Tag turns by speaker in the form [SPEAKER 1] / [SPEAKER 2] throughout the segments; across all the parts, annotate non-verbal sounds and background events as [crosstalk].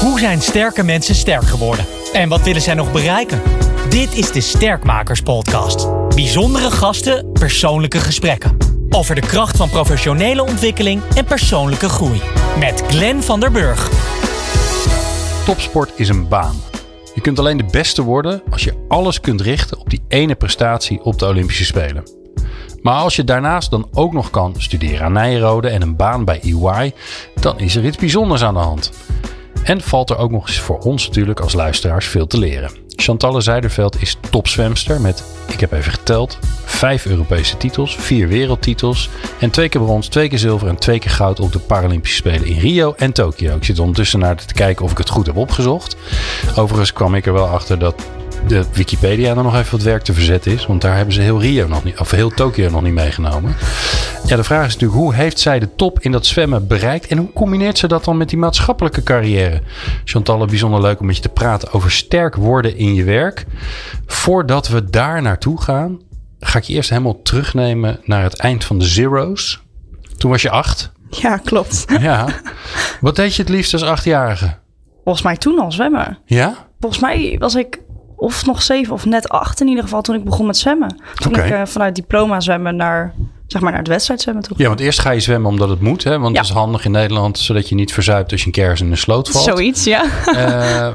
[SPEAKER 1] Hoe zijn sterke mensen sterk geworden? En wat willen zij nog bereiken? Dit is de Sterkmakers Podcast. Bijzondere gasten, persoonlijke gesprekken. Over de kracht van professionele ontwikkeling en persoonlijke groei. Met Glenn van der Burg.
[SPEAKER 2] Topsport is een baan. Je kunt alleen de beste worden als je alles kunt richten op die ene prestatie op de Olympische Spelen. Maar als je daarnaast dan ook nog kan studeren aan Nijrode en een baan bij EY, dan is er iets bijzonders aan de hand. En valt er ook nog eens voor ons natuurlijk als luisteraars veel te leren. Chantalle Zijderveld is topzwemster met, ik heb even geteld, vijf Europese titels, vier wereldtitels en twee keer brons, twee keer zilver en twee keer goud op de Paralympische Spelen in Rio en Tokio. Ik zit ondertussen naar te kijken of ik het goed heb opgezocht. Overigens kwam ik er wel achter dat de Wikipedia er nog even wat werk te verzetten is. Want daar hebben ze heel Rio nog niet, of heel Tokio nog niet meegenomen. Ja, de vraag is natuurlijk, hoe heeft zij de top in dat zwemmen bereikt? En hoe combineert ze dat dan met die maatschappelijke carrière? Chantal, bijzonder leuk om met je te praten over sterk worden in je werk. Voordat we daar naartoe gaan, ga ik je eerst helemaal terugnemen naar het eind van de Zero's. Toen was je acht.
[SPEAKER 3] Ja, klopt.
[SPEAKER 2] Ja. Wat deed je het liefst als achtjarige?
[SPEAKER 3] Volgens mij toen al zwemmen.
[SPEAKER 2] Ja?
[SPEAKER 3] Volgens mij was ik of nog zeven of net acht in ieder geval toen ik begon met zwemmen. Toen ik eh, vanuit diploma zwemmen naar, zeg maar, naar het wedstrijd zwemmen toe.
[SPEAKER 2] Ja, want eerst ga je zwemmen omdat het moet. Hè? Want
[SPEAKER 3] Ja.
[SPEAKER 2] dat is handig in Nederland, zodat je niet verzuipt als je een kers in de sloot valt.
[SPEAKER 3] Zoiets, ja.
[SPEAKER 2] Eh,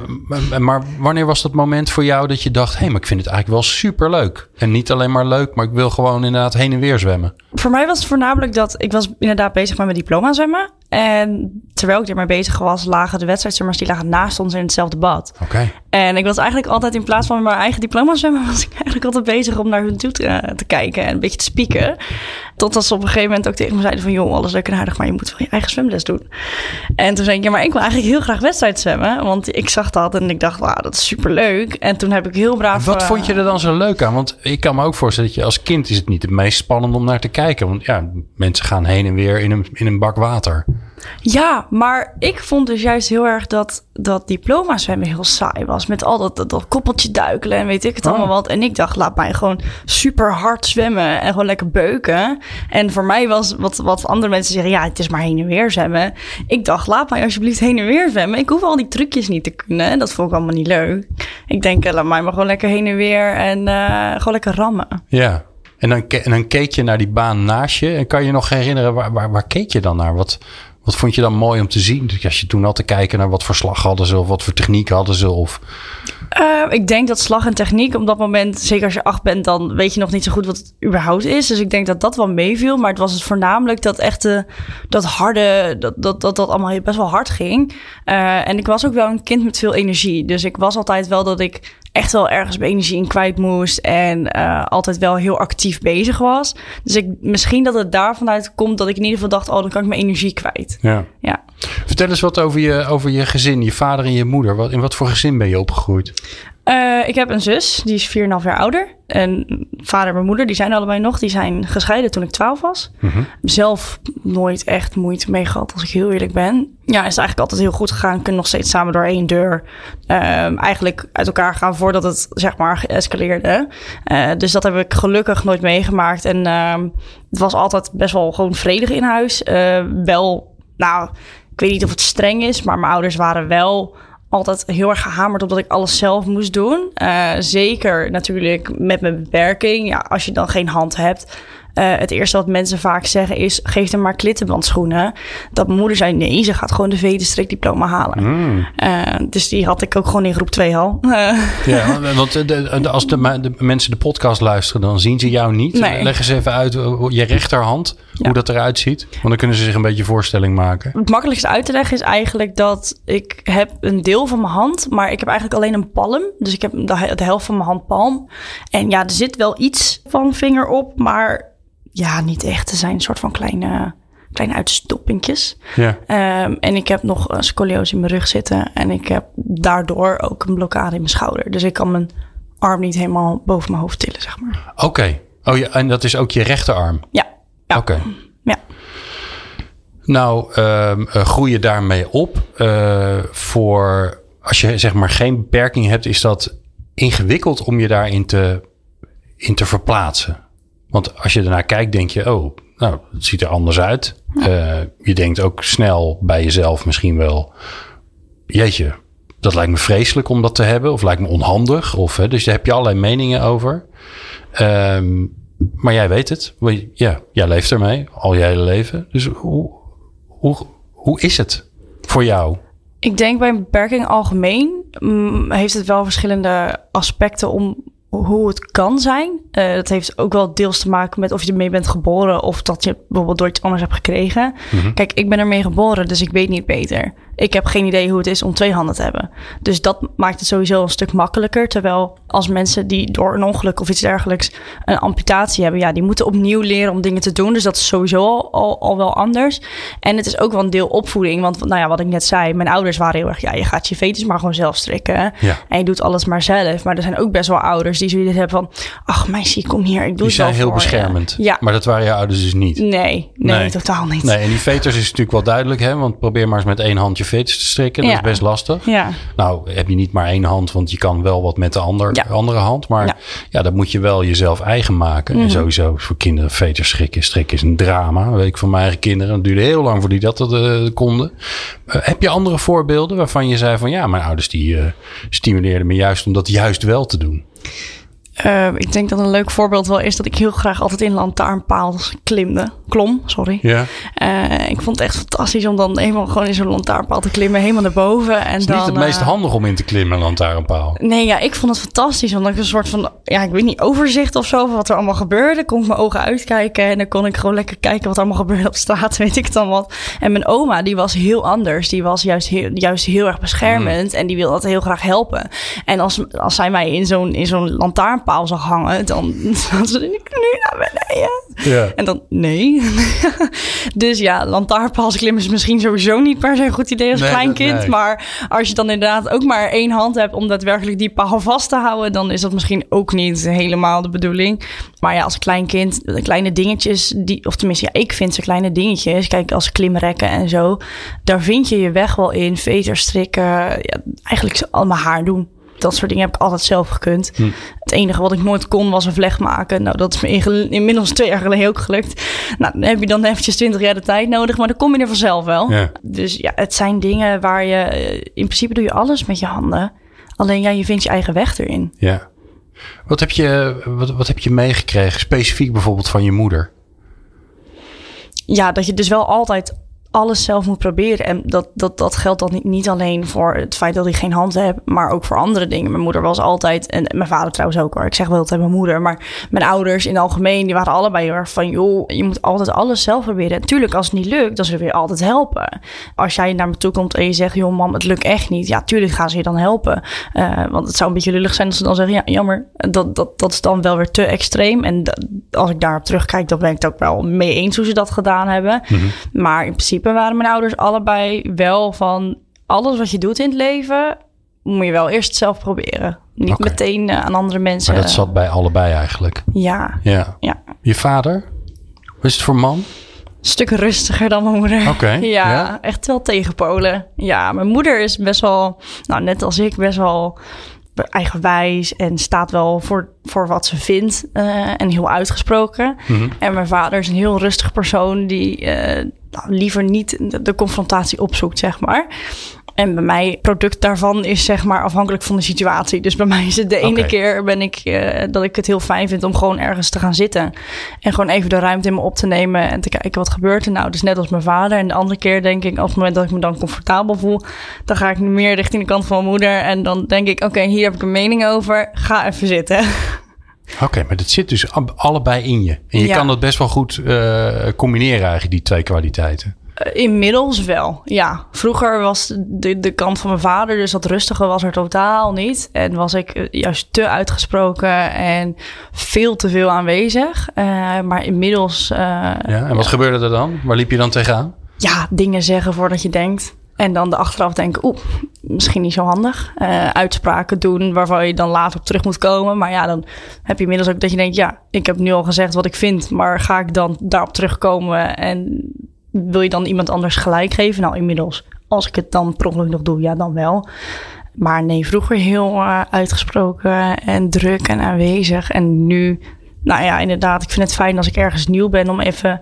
[SPEAKER 2] maar- wanneer was dat moment voor jou dat je dacht... hé, hey, maar ik vind het eigenlijk wel superleuk. En niet alleen maar leuk, maar ik wil gewoon inderdaad heen en weer zwemmen.
[SPEAKER 3] Voor mij was het voornamelijk dat ik was inderdaad bezig met mijn diploma zwemmen. En terwijl ik ermee bezig was, lagen de wedstrijdzwemmers die lagen naast ons in hetzelfde bad.
[SPEAKER 2] Oké.
[SPEAKER 3] En ik was eigenlijk altijd in plaats van mijn eigen diploma zwemmen, [laughs] was ik eigenlijk altijd bezig om naar hun toe te, te kijken en een beetje te spieken. Totdat ze op een gegeven moment ook tegen me zeiden van, joh, alles leuk en aardig, maar je moet wel je eigen zwemles doen. En toen zei ik, ja, maar ik wil eigenlijk heel graag wedstrijd zwemmen, want ik zag dat en ik dacht, wauw, dat is superleuk. En toen heb ik heel braaf...
[SPEAKER 2] Wat
[SPEAKER 3] eh,
[SPEAKER 2] vond je er dan zo leuk aan? Want ik kan me ook voorstellen dat je als kind is het niet het meest spannend om naar te kijken. Want ja, mensen gaan heen en weer in een, in een bak water.
[SPEAKER 3] Ja, maar ik vond dus juist heel erg dat dat diploma zwemmen heel saai was. Met al dat, dat, dat koppeltje duikelen en weet ik het
[SPEAKER 2] Oh.
[SPEAKER 3] allemaal wat. En ik dacht, laat mij gewoon super hard zwemmen en gewoon lekker beuken. En voor mij was wat, wat andere mensen zeggen, ja, het is maar heen en weer zwemmen. Ik dacht, laat mij alsjeblieft heen en weer zwemmen. Ik hoef al die trucjes niet te kunnen. En dat vond ik allemaal niet leuk. Ik denk, eh, laat mij maar gewoon lekker heen en weer en eh, gewoon lekker rammen.
[SPEAKER 2] Ja. En dan, en dan keek je naar die baan naast je. En kan je nog herinneren, waar, waar, waar keek je dan naar? Wat, wat vond je dan mooi om te zien? Als je toen had te kijken naar wat voor slag hadden ze... of wat voor techniek hadden ze... of
[SPEAKER 3] Eh, ik denk dat slag en techniek op dat moment, zeker als je acht bent, dan weet je nog niet zo goed wat het überhaupt is. Dus ik denk dat dat wel meeviel. Maar het was het voornamelijk dat echte, dat harde, dat dat, dat, dat allemaal best wel hard ging. Eh, en ik was ook wel een kind met veel energie. Dus ik was altijd wel dat ik echt wel ergens mijn energie in kwijt moest. En eh, altijd wel heel actief bezig was. Dus ik, misschien dat het daar vanuit komt dat ik in ieder geval dacht, oh, dan kan ik mijn energie kwijt.
[SPEAKER 2] Ja.
[SPEAKER 3] Ja.
[SPEAKER 2] Vertel eens wat over je, over je gezin, je vader en je moeder. Wat, in wat voor gezin ben je opgegroeid?
[SPEAKER 3] Eh, ik heb een zus, die is 4,5 jaar ouder. En vader en mijn moeder, die zijn allebei nog. Die zijn gescheiden toen ik 12 was. Zelf nooit echt moeite mee gehad, als ik heel eerlijk ben. Ja, is eigenlijk altijd heel goed gegaan. Kunnen nog steeds samen door één deur. ehm, eigenlijk uit elkaar gaan voordat het, zeg maar, geëscaleerde. Eh, dus dat heb ik gelukkig nooit meegemaakt. En ehm, het was altijd best wel gewoon vredig in huis. Eh, wel, nou, ik weet niet of het streng is, maar mijn ouders waren wel altijd heel erg gehamerd op dat ik alles zelf moest doen. Eh, zeker natuurlijk met mijn beperking. Ja, als je dan geen hand hebt. Eh, het eerste wat mensen vaak zeggen is: geef hem maar klittenbandschoenen. Dat mijn moeder zei: nee, ze gaat gewoon de vedenstrik diploma halen.
[SPEAKER 2] Hmm.
[SPEAKER 3] Eh, dus die had ik ook gewoon in groep 2 al. Eh,
[SPEAKER 2] Ja, want de, de- als de, de mensen de podcast luisteren, dan zien ze jou niet.
[SPEAKER 3] Nee.
[SPEAKER 2] Leg eens even uit je rechterhand,
[SPEAKER 3] Ja.
[SPEAKER 2] hoe dat eruit ziet. Want dan kunnen ze zich een beetje voorstelling maken.
[SPEAKER 3] Het makkelijkste uit te leggen is eigenlijk dat ik heb een deel van mijn hand, maar ik heb eigenlijk alleen een palm. Dus ik heb de, de helft van mijn hand palm. En ja, er zit wel iets van vinger op, maar ja, niet echt. Er zijn een soort van kleine, kleine uitstoppingjes.
[SPEAKER 2] Ja.
[SPEAKER 3] Ehm, en ik heb nog een scoliose in mijn rug zitten. En ik heb daardoor ook een blokkade in mijn schouder. Dus ik kan mijn arm niet helemaal boven mijn hoofd tillen, zeg maar.
[SPEAKER 2] Oké. Oh ja, en dat is ook je rechterarm.
[SPEAKER 3] Ja, ja.
[SPEAKER 2] Oké.
[SPEAKER 3] ja.
[SPEAKER 2] Nou, ehm eh, groei je daarmee op. Eh, voor als je zeg maar geen beperking hebt, is dat ingewikkeld om je daarin te, in te verplaatsen. Want als je ernaar kijkt, denk je, oh, nou, het ziet er anders uit. Eh, je denkt ook snel bij jezelf misschien wel, jeetje, dat lijkt me vreselijk om dat te hebben. Of lijkt me onhandig. Of, hè, dus daar heb je allerlei meningen over. Ehm, maar jij weet het. Ja, jij leeft ermee al je hele leven. Dus hoe, hoe, hoe is het voor jou?
[SPEAKER 3] Ik denk bij een beperking algemeen mm, heeft het wel verschillende aspecten om hoe het kan zijn. Uh, dat heeft ook wel deels te maken met of je ermee bent geboren of dat je bijvoorbeeld door iets anders hebt gekregen. Mhm. Kijk, ik ben ermee geboren, dus ik weet niet beter. Ik heb geen idee hoe het is om twee handen te hebben. Dus dat maakt het sowieso een stuk makkelijker. Terwijl als mensen die door een ongeluk of iets dergelijks een amputatie hebben, ja, die moeten opnieuw leren om dingen te doen. Dus dat is sowieso al, al, wel anders. En het is ook wel een deel opvoeding. Want nou ja, wat ik net zei, mijn ouders waren heel erg, ja, je gaat je veters maar gewoon zelf strikken. Ja. En je doet alles maar zelf. Maar er zijn ook best wel ouders die zoiets hebben van, ach meisje, kom hier, ik doe
[SPEAKER 2] die
[SPEAKER 3] het
[SPEAKER 2] wel zijn heel beschermend. Ja. Maar dat waren je ouders dus niet?
[SPEAKER 3] Nee, nee, totaal niet.
[SPEAKER 2] Nee, en die veters is natuurlijk wel duidelijk, hè? Want probeer maar eens met één handje veters te strikken. Dat is best lastig.
[SPEAKER 3] Ja.
[SPEAKER 2] Nou, heb je niet maar één hand, want je kan wel wat met de ander, andere hand. Maar ja. dat moet je wel jezelf eigen maken. En mhm. sowieso voor kinderen veters strikken. Strikken is een drama. weet ik van mijn eigen kinderen. Het duurde heel lang voor die dat uh, konden. Uh, heb je andere voorbeelden waarvan je zei van ja, mijn ouders die uh, stimuleerden me juist om dat juist wel te doen?
[SPEAKER 3] Uh, ik denk dat een leuk voorbeeld wel is dat ik heel graag altijd in lantaarnpaal klimde. Klom, sorry.
[SPEAKER 2] Ja.
[SPEAKER 3] Uh, ik vond het echt fantastisch om dan eenmaal gewoon in zo'n lantaarnpaal te klimmen, helemaal naar boven. En
[SPEAKER 2] het is
[SPEAKER 3] dan,
[SPEAKER 2] niet het meest uh, handig om in te klimmen, een lantaarnpaal.
[SPEAKER 3] Nee, ja, ik vond het fantastisch. Omdat ik een soort van, ja, ik weet niet, overzicht of zo van wat er allemaal gebeurde. Kon ik mijn ogen uitkijken en dan kon ik gewoon lekker kijken wat er allemaal [laughs] gebeurde op straat, weet ik dan wat. En mijn oma, die was heel anders. Die was juist heel, juist heel erg beschermend mm. en die wilde altijd heel graag helpen. En als, als zij mij in zo'n, in zo'n lantaarnpaal paal zag hangen, dan, [laughs] dan ze ik nu naar beneden.
[SPEAKER 2] Ja.
[SPEAKER 3] En dan, nee. [laughs] dus ja, lantaarnpaalsklimmen is misschien sowieso niet per se een goed idee als nee, klein kind. Nee. Maar als je dan inderdaad ook maar één hand hebt om daadwerkelijk die paal vast te houden, dan is dat misschien ook niet helemaal de bedoeling. Maar ja, als klein kind, kleine dingetjes, die, of tenminste, ja, ik vind ze kleine dingetjes. Kijk, als klimrekken en zo, daar vind je je weg wel in. Veterstrikken, ja, eigenlijk allemaal haar doen dat soort dingen heb ik altijd zelf gekund. Hm. Het enige wat ik nooit kon was een vlecht maken. Nou, dat is me inmiddels twee jaar geleden ook gelukt. Nou, dan heb je dan eventjes twintig jaar de tijd nodig, maar dan kom je er vanzelf wel.
[SPEAKER 2] Ja.
[SPEAKER 3] Dus ja, het zijn dingen waar je... Eh, in principe doe je alles met je handen. Alleen ja, je vindt je eigen weg erin.
[SPEAKER 2] Ja. Wat heb je, wat, wat heb je meegekregen, specifiek bijvoorbeeld van je moeder?
[SPEAKER 3] Ja, dat je dus wel altijd alles zelf moet proberen. En dat, dat, dat geldt dan niet, niet alleen voor het feit dat ik geen hand heb, maar ook voor andere dingen. Mijn moeder was altijd, en mijn vader trouwens ook hoor. Ik zeg wel altijd mijn moeder, maar mijn ouders in het algemeen, die waren allebei heel erg van, joh, je moet altijd alles zelf proberen. Natuurlijk, als het niet lukt, dan zullen we je altijd helpen. Als jij naar me toe komt en je zegt, joh, mam, het lukt echt niet. Ja, tuurlijk gaan ze je dan helpen. Uh, want het zou een beetje lullig zijn als ze dan zeggen, ja, jammer, dat, dat, dat is dan wel weer te extreem. En als ik daarop terugkijk, dan ben ik het ook wel mee eens hoe ze dat gedaan hebben. Mm -hmm. Maar in principe waren mijn ouders allebei wel van alles wat je doet in het leven, moet je wel eerst zelf proberen. Niet okay. meteen uh, aan andere mensen.
[SPEAKER 2] Maar dat zat bij allebei eigenlijk.
[SPEAKER 3] Ja.
[SPEAKER 2] Ja.
[SPEAKER 3] ja.
[SPEAKER 2] Je vader? Wat is het voor man?
[SPEAKER 3] Een stuk rustiger dan mijn moeder.
[SPEAKER 2] Oké. [laughs]
[SPEAKER 3] Ja, ja, echt wel tegenpolen. Ja, mijn moeder is best wel, nou net als ik, best wel eigenwijs en staat wel voor, voor wat ze vindt uh, en heel uitgesproken. Mm -hmm. En mijn vader is een heel rustig persoon die uh, nou, liever niet de, de, confrontatie opzoekt, zeg maar. En bij mij, product daarvan is zeg maar afhankelijk van de situatie. Dus bij [laughs] mij is het de ene okay. keer ben ik, uh, dat ik het heel fijn vind om gewoon ergens te gaan zitten. En gewoon even de ruimte in me op te nemen en te kijken wat gebeurt er nou. Dus net als mijn vader. En de andere keer denk ik, op het moment dat ik me dan comfortabel voel, dan ga ik meer richting de kant van mijn moeder. En dan denk ik, oké, okay, hier heb ik een mening over. Ga even zitten. [laughs]
[SPEAKER 2] Oké, okay, maar dat zit dus allebei in je. En je ja. kan dat best wel goed uh, combineren eigenlijk, die twee kwaliteiten.
[SPEAKER 3] Uh, inmiddels wel, ja. Vroeger was de, de kant van mijn vader, dus dat rustige was er totaal niet. En was ik uh, juist te uitgesproken en veel te veel aanwezig. Uh, maar inmiddels...
[SPEAKER 2] ja, en wat ja. gebeurde er dan? Waar liep je dan tegenaan?
[SPEAKER 3] Ja, dingen zeggen voordat je denkt. En dan de achteraf denken, oeh, misschien niet zo handig. Uh, uitspraken doen waarvan je dan later op terug moet komen. Maar ja, dan heb je inmiddels ook dat je denkt, ja, ik heb nu al gezegd wat ik vind. Maar ga ik dan daarop terugkomen en wil je dan iemand anders gelijk geven? Nou, inmiddels, als ik het dan per ongeluk nog doe, ja, dan wel. Maar nee, vroeger heel uh, uitgesproken en druk en aanwezig. En nu, nou ja, inderdaad, ik vind het fijn als ik ergens nieuw ben om even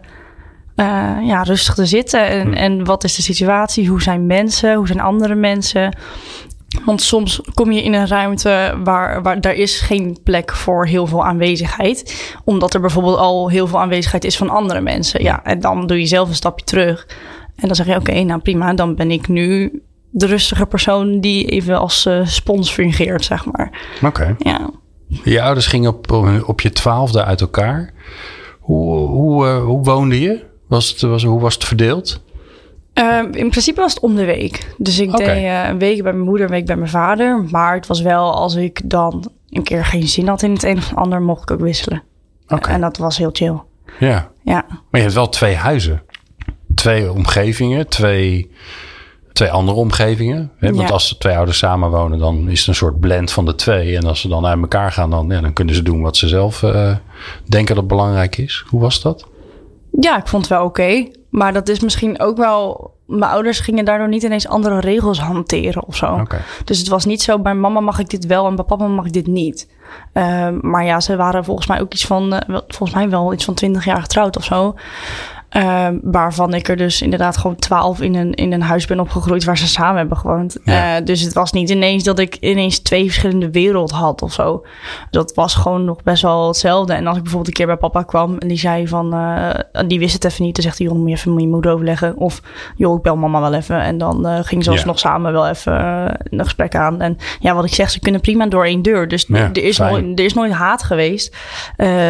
[SPEAKER 3] eh, ja, rustig te zitten. En,
[SPEAKER 2] Hm.
[SPEAKER 3] en wat is de situatie? Hoe zijn mensen? Hoe zijn andere mensen? Want soms kom je in een ruimte waar, waar daar is geen plek voor heel veel aanwezigheid. Omdat er bijvoorbeeld al heel veel aanwezigheid is van andere mensen. Ja, en dan doe je zelf een stapje terug. En dan zeg je, oké, nou prima, dan ben ik nu de rustige persoon die even als eh, spons fungeert, zeg maar.
[SPEAKER 2] Oké.
[SPEAKER 3] Ja.
[SPEAKER 2] Je ouders gingen op, op je twaalfde uit elkaar. Hoe, hoe, eh, hoe woonde je? Was het, was, hoe was het verdeeld?
[SPEAKER 3] Ehm, in principe was het om de week. Dus ik deed eh, een week bij mijn moeder, een week bij mijn vader. Maar het was wel als ik dan een keer geen zin had in het een of ander, mocht ik ook wisselen.
[SPEAKER 2] Oké.
[SPEAKER 3] En dat was heel chill.
[SPEAKER 2] Ja.
[SPEAKER 3] Ja,
[SPEAKER 2] Maar je hebt wel twee huizen. Twee omgevingen, twee, twee andere omgevingen. Hè? Want
[SPEAKER 3] Ja.
[SPEAKER 2] als de twee ouders samenwonen, dan is het een soort blend van de twee. En als ze dan uit elkaar gaan, dan, ja, dan kunnen ze doen wat ze zelf eh, denken dat belangrijk is. Hoe was dat?
[SPEAKER 3] ja ik vond het wel oké. Maar dat is misschien ook wel... Mijn ouders gingen daardoor niet ineens andere regels hanteren of zo. Dus het was niet zo, bij mama mag ik dit wel en bij papa mag ik dit niet. Ehm, maar ja, ze waren volgens mij ook iets van, eh, volgens mij wel iets van 20 jaar getrouwd of zo. Ehm, waarvan ik er dus inderdaad gewoon 12 in een, in een huis ben opgegroeid waar ze samen hebben gewoond.
[SPEAKER 2] Ja.
[SPEAKER 3] Eh, dus het was niet ineens dat ik ineens twee verschillende werelden had of zo. Dat was gewoon nog best wel hetzelfde. En als ik bijvoorbeeld een keer bij papa kwam en die zei van, eh, die wist het even niet. Dan zegt hij, joh, moet je even met je moeder overleggen. Of, joh, ik bel mama wel even. En dan eh ging ze
[SPEAKER 2] Ja.
[SPEAKER 3] alsnog samen wel even een gesprek aan. En ja, wat ik zeg, ze kunnen prima door één deur. Dus
[SPEAKER 2] Ja,
[SPEAKER 3] er, is nooit, er is nooit haat geweest.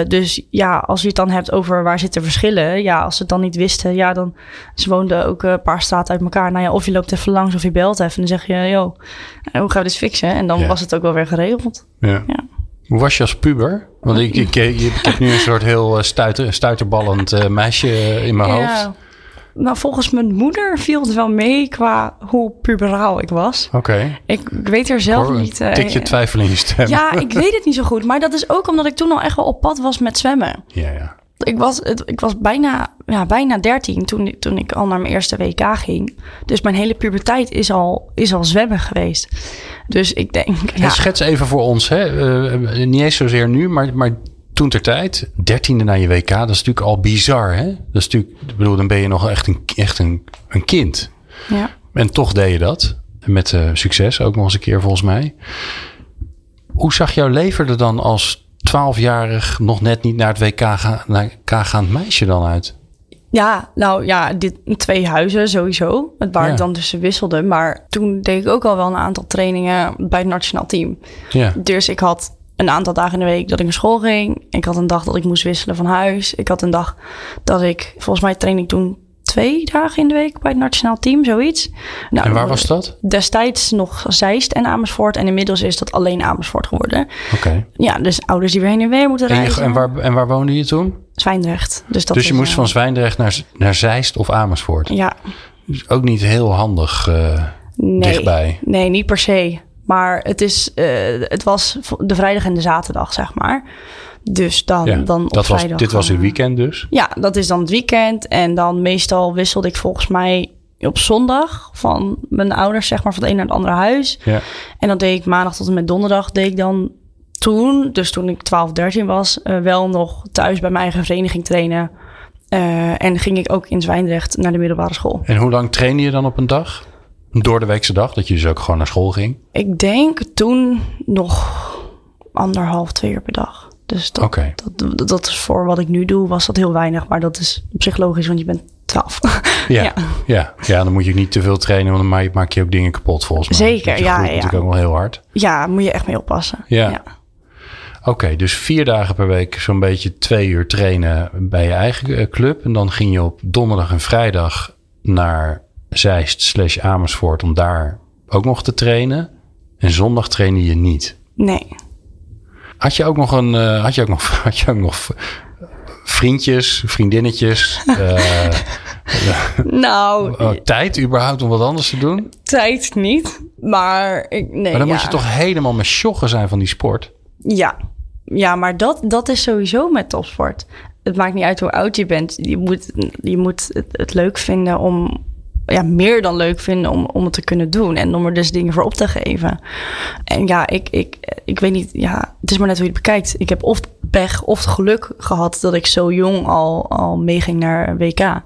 [SPEAKER 3] Dus ja, als je het dan hebt over waar zitten verschillen. Ja, als het dan niet wisten, ja, dan... Ze woonden ook eh, een paar straten uit elkaar. Nou ja, of je loopt even langs of je belt even. En dan zeg je, joh, eh, hoe gaan we dit fixen? En dan
[SPEAKER 2] Ja.
[SPEAKER 3] was het ook wel weer geregeld.
[SPEAKER 2] Ja.
[SPEAKER 3] Ja.
[SPEAKER 2] Hoe was je als puber? Want ik, ik, ik, ik heb nu een [laughs] soort heel eh, stuiter, stuiterballend meisje in mijn hoofd.
[SPEAKER 3] Ja. Nou, volgens mijn moeder viel het wel mee qua hoe puberaal ik was.
[SPEAKER 2] Oké.
[SPEAKER 3] Ik, ik weet er zelf
[SPEAKER 2] Hoor,
[SPEAKER 3] niet...
[SPEAKER 2] een tikje twijfel in je stem.
[SPEAKER 3] Ja, ik weet het niet zo goed. Maar dat is ook omdat ik toen al echt wel op pad was met zwemmen.
[SPEAKER 2] ja, ja.
[SPEAKER 3] Ik was, het- ik was bijna, ja, bijna 13 toen, ik- toen ik al naar mijn eerste WK ging. Dus mijn hele puberteit is al, is al zwemmen geweest. Dus ik denk, ja,
[SPEAKER 2] schets even voor ons, hè? eh, niet eens zozeer nu, maar, maar toen ter tijd, dertiende naar je WK, dat is natuurlijk al bizar, hè? Dat is natuurlijk, ik bedoel, dan ben je nog echt een, echt een, een kind.
[SPEAKER 3] ja.
[SPEAKER 2] En toch deed je dat. Met eh, succes, ook nog eens een keer volgens mij. Hoe zag jouw leven er dan als twaalfjarig, nog net niet naar het WK, ga, naar gaand meisje dan uit?
[SPEAKER 3] Ja, nou ja, dit, twee huizen sowieso. Het waar
[SPEAKER 2] Ja.
[SPEAKER 3] ik dan tussen wisselde. Maar toen deed ik ook al wel een aantal trainingen bij het nationaal team.
[SPEAKER 2] Ja,
[SPEAKER 3] Dus ik had een aantal dagen in de week dat ik naar school ging. Ik had een dag dat ik moest wisselen van huis. Ik had een dag dat ik, volgens mij trainde ik toen twee dagen in de week bij het nationaal team, zoiets. Nou,
[SPEAKER 2] en waar was dat?
[SPEAKER 3] Destijds nog Zeist en Amersfoort. En inmiddels is dat alleen Amersfoort geworden.
[SPEAKER 2] Oké.
[SPEAKER 3] Ja, dus ouders die weer heen en weer moeten
[SPEAKER 2] En,
[SPEAKER 3] reizen.
[SPEAKER 2] en, waar, en waar woonde je toen?
[SPEAKER 3] Zwijndrecht. Dus, dat
[SPEAKER 2] dus je
[SPEAKER 3] is,
[SPEAKER 2] moest
[SPEAKER 3] eh,
[SPEAKER 2] van Zwijndrecht naar, naar Zeist of Amersfoort.
[SPEAKER 3] Ja,
[SPEAKER 2] Dus ook niet heel handig eh,
[SPEAKER 3] nee.
[SPEAKER 2] dichtbij.
[SPEAKER 3] Nee, niet per se. Maar het, is, eh, het was de vrijdag en de zaterdag, zeg maar. Dus dan,
[SPEAKER 2] Ja,
[SPEAKER 3] dan op
[SPEAKER 2] dat was, dit was
[SPEAKER 3] eh,
[SPEAKER 2] het weekend dus.
[SPEAKER 3] Ja, dat is dan het weekend. En dan meestal wisselde ik volgens mij op zondag van mijn ouders, zeg maar, van het een naar het andere huis.
[SPEAKER 2] Ja.
[SPEAKER 3] En dan deed ik maandag tot en met donderdag, deed ik dan toen, dus toen ik 12, 13 was, eh, wel nog thuis bij mijn eigen vereniging trainen. Eh, en ging ik ook in Zwijndrecht naar de middelbare school.
[SPEAKER 2] En hoe lang trainde je dan op een dag? Door de weekse dag, dat je dus ook gewoon naar school ging?
[SPEAKER 3] Ik denk toen nog anderhalf, twee uur per dag. Dus dat, dat, dat, dat is voor wat ik nu doe, was dat heel weinig. Maar dat is psychologisch, want je bent 12.
[SPEAKER 2] Ja, [laughs]
[SPEAKER 3] Ja.
[SPEAKER 2] ja. Ja. dan moet je niet te veel trainen, want dan maak- je ook dingen kapot volgens mij.
[SPEAKER 3] Zeker, ja,
[SPEAKER 2] groeit
[SPEAKER 3] ja.
[SPEAKER 2] natuurlijk ook wel heel hard.
[SPEAKER 3] ja, moet je echt mee oppassen.
[SPEAKER 2] Ja. Oké, dus vier dagen per week zo'n beetje twee uur trainen bij je eigen eh, club. En dan ging je op donderdag en vrijdag naar Zeist slash Amersfoort om daar ook nog te trainen. En zondag trainde je niet.
[SPEAKER 3] Nee.
[SPEAKER 2] Had je ook nog een, eh, had je ook nog, [laughs] had je ook nog vriendjes, vriendinnetjes, eh, [laughs]
[SPEAKER 3] Nou,
[SPEAKER 2] oh, tijd überhaupt om wat anders te doen?
[SPEAKER 3] tijd niet. Maar ik, nee,
[SPEAKER 2] Maar dan
[SPEAKER 3] ja.
[SPEAKER 2] moet je toch helemaal met sjoggen zijn van die sport.
[SPEAKER 3] Ja, ja maar dat, dat is sowieso met topsport. Het maakt niet uit hoe oud je bent. Je moet, je moet het, het leuk vinden om, ja, meer dan leuk vinden om, om het te kunnen doen. En om er dus dingen voor op te geven. En ja, ik, ik, ik weet niet, ja, het is maar net hoe je het bekijkt. Ik heb of pech of geluk gehad dat ik zo jong al, al meeging naar WK.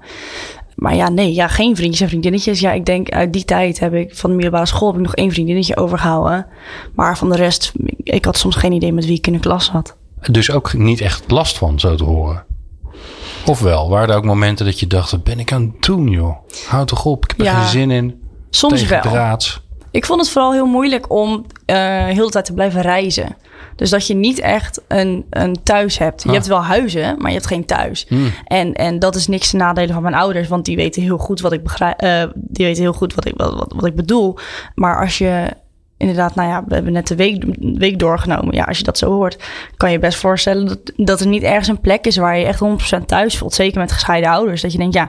[SPEAKER 3] Maar ja, nee, ja, geen vriendjes en vriendinnetjes. Ja, ik denk uit die tijd heb ik van de middelbare school heb ik nog één vriendinnetje overgehouden. Maar van de rest, ik had soms geen idee met wie ik in de klas zat.
[SPEAKER 2] Dus ook niet echt last van, zo te horen. Ofwel, waren er ook momenten dat je dacht, wat ben ik aan het doen, joh? Houd toch op, ik heb er
[SPEAKER 3] Ja,
[SPEAKER 2] geen zin in.
[SPEAKER 3] Soms wel. Ik vond het vooral heel moeilijk om eh heel de tijd te blijven reizen. Dus dat je niet echt een, een thuis hebt. Je
[SPEAKER 2] Ah.
[SPEAKER 3] hebt wel huizen, maar je hebt geen thuis.
[SPEAKER 2] Hmm.
[SPEAKER 3] En, en dat is niks te nadelen van mijn ouders, want die weten heel goed wat ik begrijp. eh, die weten heel goed wat ik, wat, wat, wat ik bedoel. Maar als je inderdaad, nou ja, we hebben net de week, week doorgenomen. Ja, als je dat zo hoort, kan je best voorstellen dat, dat er niet ergens een plek is waar je echt 100% thuis voelt. Zeker met gescheiden ouders. Dat je denkt, ja,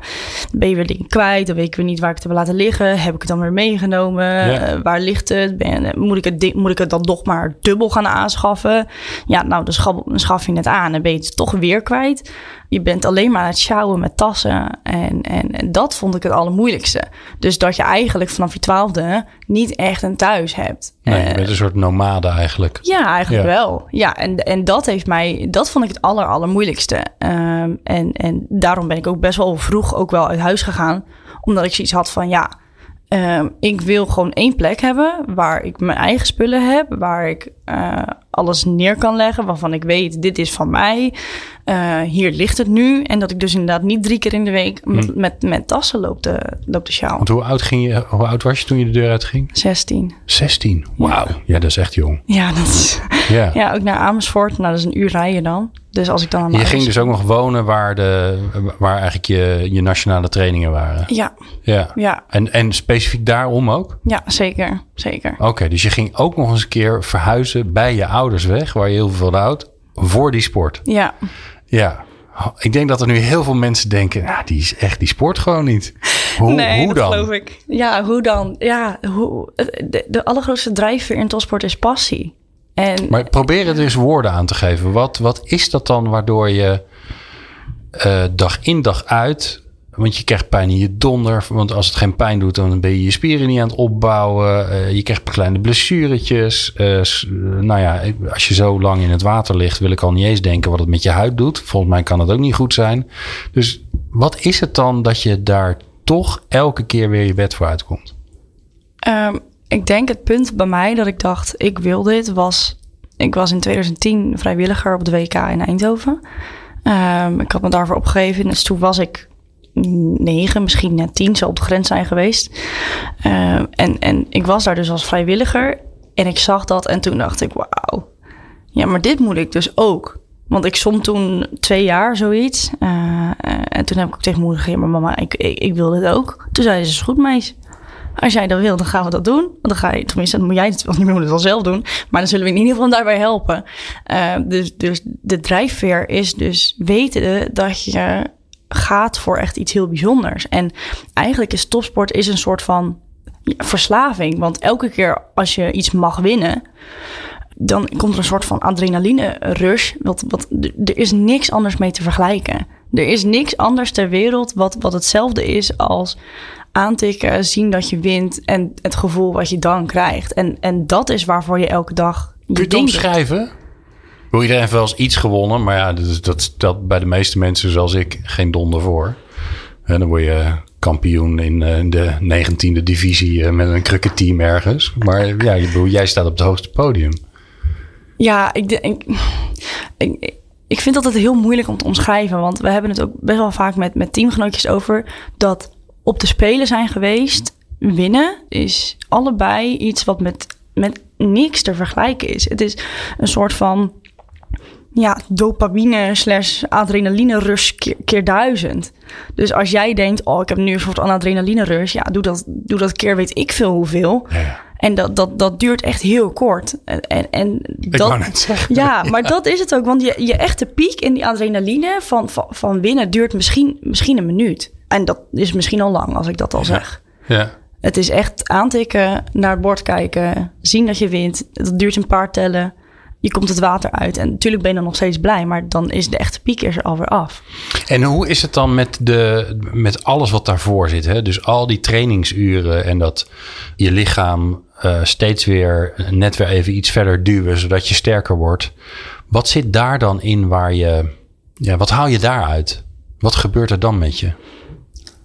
[SPEAKER 3] ben je weer dingen kwijt. Dan weet ik weer niet waar ik het heb laten liggen. Heb ik het dan weer meegenomen?
[SPEAKER 2] Ja.
[SPEAKER 3] Eh, waar ligt het? Ben, moet, ik het moet ik het dan nog maar dubbel gaan aanschaffen? Ja, nou, dan schaf, dan schaf je het aan en ben je het toch weer kwijt. Je bent alleen maar aan het sjouwen met tassen. En, en, en dat vond ik het allermoeilijkste. Dus dat je eigenlijk vanaf je twaalfde niet echt een thuis hebt.
[SPEAKER 2] Nee, je
[SPEAKER 3] Eh,
[SPEAKER 2] bent een soort nomade eigenlijk.
[SPEAKER 3] ja, eigenlijk
[SPEAKER 2] Ja.
[SPEAKER 3] wel. Ja, en, en dat heeft mij, dat vond ik het aller, allermoeilijkste. Ehm, en, en daarom ben ik ook best wel vroeg ook wel uit huis gegaan. Omdat ik zoiets had van ja, ehm, ik wil gewoon één plek hebben waar ik mijn eigen spullen heb. Waar ik eh, alles neer kan leggen waarvan ik weet, dit is van mij. Eh, hier ligt het nu. En dat ik dus inderdaad niet drie keer in de week met, met, met tassen loop te, loop sjouwen.
[SPEAKER 2] Want hoe oud, ging je, hoe oud was je toen je de deur uitging?
[SPEAKER 3] 16.
[SPEAKER 2] 16. Wauw. Ja, dat is echt jong.
[SPEAKER 3] Ja, dat is,
[SPEAKER 2] Ja. [laughs]
[SPEAKER 3] ja, ook naar Amersfoort. Nou, dat is een uur rijden dan. Dus als ik dan aan
[SPEAKER 2] Je ging dus ook nog wonen waar, de, waar eigenlijk je, je nationale trainingen waren.
[SPEAKER 3] Ja,
[SPEAKER 2] Ja.
[SPEAKER 3] ja,
[SPEAKER 2] En, en specifiek daarom ook?
[SPEAKER 3] ja, zeker, zeker.
[SPEAKER 2] Oké, dus je ging ook nog eens een keer verhuizen bij je ouders weg, waar je heel veel van houdt, voor die sport.
[SPEAKER 3] Ja,
[SPEAKER 2] Ja. Ik denk dat er nu heel veel mensen denken, nou, die is echt, die sport gewoon niet. Hoe,
[SPEAKER 3] nee,
[SPEAKER 2] hoe
[SPEAKER 3] dat
[SPEAKER 2] dan?
[SPEAKER 3] geloof ik. Ja, hoe dan? Ja, hoe, de, de allergrootste drijfveer in topsport is passie. En
[SPEAKER 2] Maar probeer het eens woorden aan te geven. Wat, wat is dat dan waardoor je eh, dag in dag uit... Want je krijgt pijn in je donder. Want als het geen pijn doet, dan ben je je spieren niet aan het opbouwen. Eh, je krijgt kleine blessuretjes. Eh, eh, nou ja, als je zo lang in het water ligt, wil ik al niet eens denken wat het met je huid doet. Volgens mij kan het ook niet goed zijn. Dus wat is het dan dat je daar toch elke keer weer je wet voor uitkomt?
[SPEAKER 3] ehm, ik denk het punt bij mij dat ik dacht, ik wil dit, was... Ik was in 2010 vrijwilliger op de WK in Eindhoven. Ehm, ik had me daarvoor opgegeven. Dus toen was ik negen, misschien net tien, zou op de grens zijn geweest. Ehm, en, en ik was daar dus als vrijwilliger. En ik zag dat en toen dacht ik, wauw. Ja, maar dit moet ik dus ook. Want ik stond toen twee jaar zoiets. Eh, eh, en toen heb ik ook tegen moeder gezegd, maar mama, ik, ik, wil dit ook. Toen zei ze, is goed meis. Als jij dat wil, dan gaan we dat doen. Dan ga je, tenminste, dan moet jij het, wel zelf doen. Maar dan zullen we in ieder geval daarbij helpen. Eh, dus, dus de drijfveer is dus weten dat je gaat voor echt iets heel bijzonders. En eigenlijk is topsport is een soort van verslaving. Want elke keer als je iets mag winnen, dan komt er een soort van adrenaline rush. Wat, wat, er is niks anders mee te vergelijken. Er is niks anders ter wereld wat, wat hetzelfde is als aantikken, zien dat je wint en het gevoel wat je dan krijgt. En, en dat is waarvoor je elke dag je
[SPEAKER 2] Kun je het omschrijven? Wil iedereen heeft wel eens iets gewonnen, maar ja, dat, dat stelt bij de meeste mensen zoals ik geen donder voor. En dan word je kampioen in eh, de 19e divisie eh, met een cricketteam ergens. Maar ja, jij staat op het hoogste podium.
[SPEAKER 3] Ja, ik, denk- ik, ik, ik vind dat het heel moeilijk om te omschrijven. Want we hebben het ook best wel vaak met, met teamgenootjes over dat op de Spelen zijn geweest. Winnen is allebei iets wat met, met niks te vergelijken is. Het is een soort van ja, dopamine slash adrenaline rush keer, keer duizend. Dus als jij denkt, oh, ik heb nu een soort adrenaline rush. Ja, doe dat, doe dat keer weet ik veel hoeveel.
[SPEAKER 2] Ja.
[SPEAKER 3] En dat, dat, dat duurt echt heel kort. En, en,
[SPEAKER 2] Ik
[SPEAKER 3] dat,
[SPEAKER 2] zeggen.
[SPEAKER 3] ja, maar dat is het ook. Want je, je echte piek in die adrenaline van, van, van winnen duurt misschien, misschien een minuut. En dat is misschien al lang, als ik dat al zeg.
[SPEAKER 2] Ja.
[SPEAKER 3] Het is echt aantikken, naar het bord kijken, zien dat je wint. Dat duurt een paar tellen. Je komt het water uit. En natuurlijk ben je dan nog steeds blij, maar dan is de echte piek er alweer af.
[SPEAKER 2] En hoe is het dan met, de, met alles wat daarvoor zit? Hè? Dus al die trainingsuren en dat je lichaam uh, steeds weer net weer even iets verder duwen, zodat je sterker wordt. Wat zit daar dan in waar je, ja, wat haal je daaruit? Wat gebeurt er dan met je?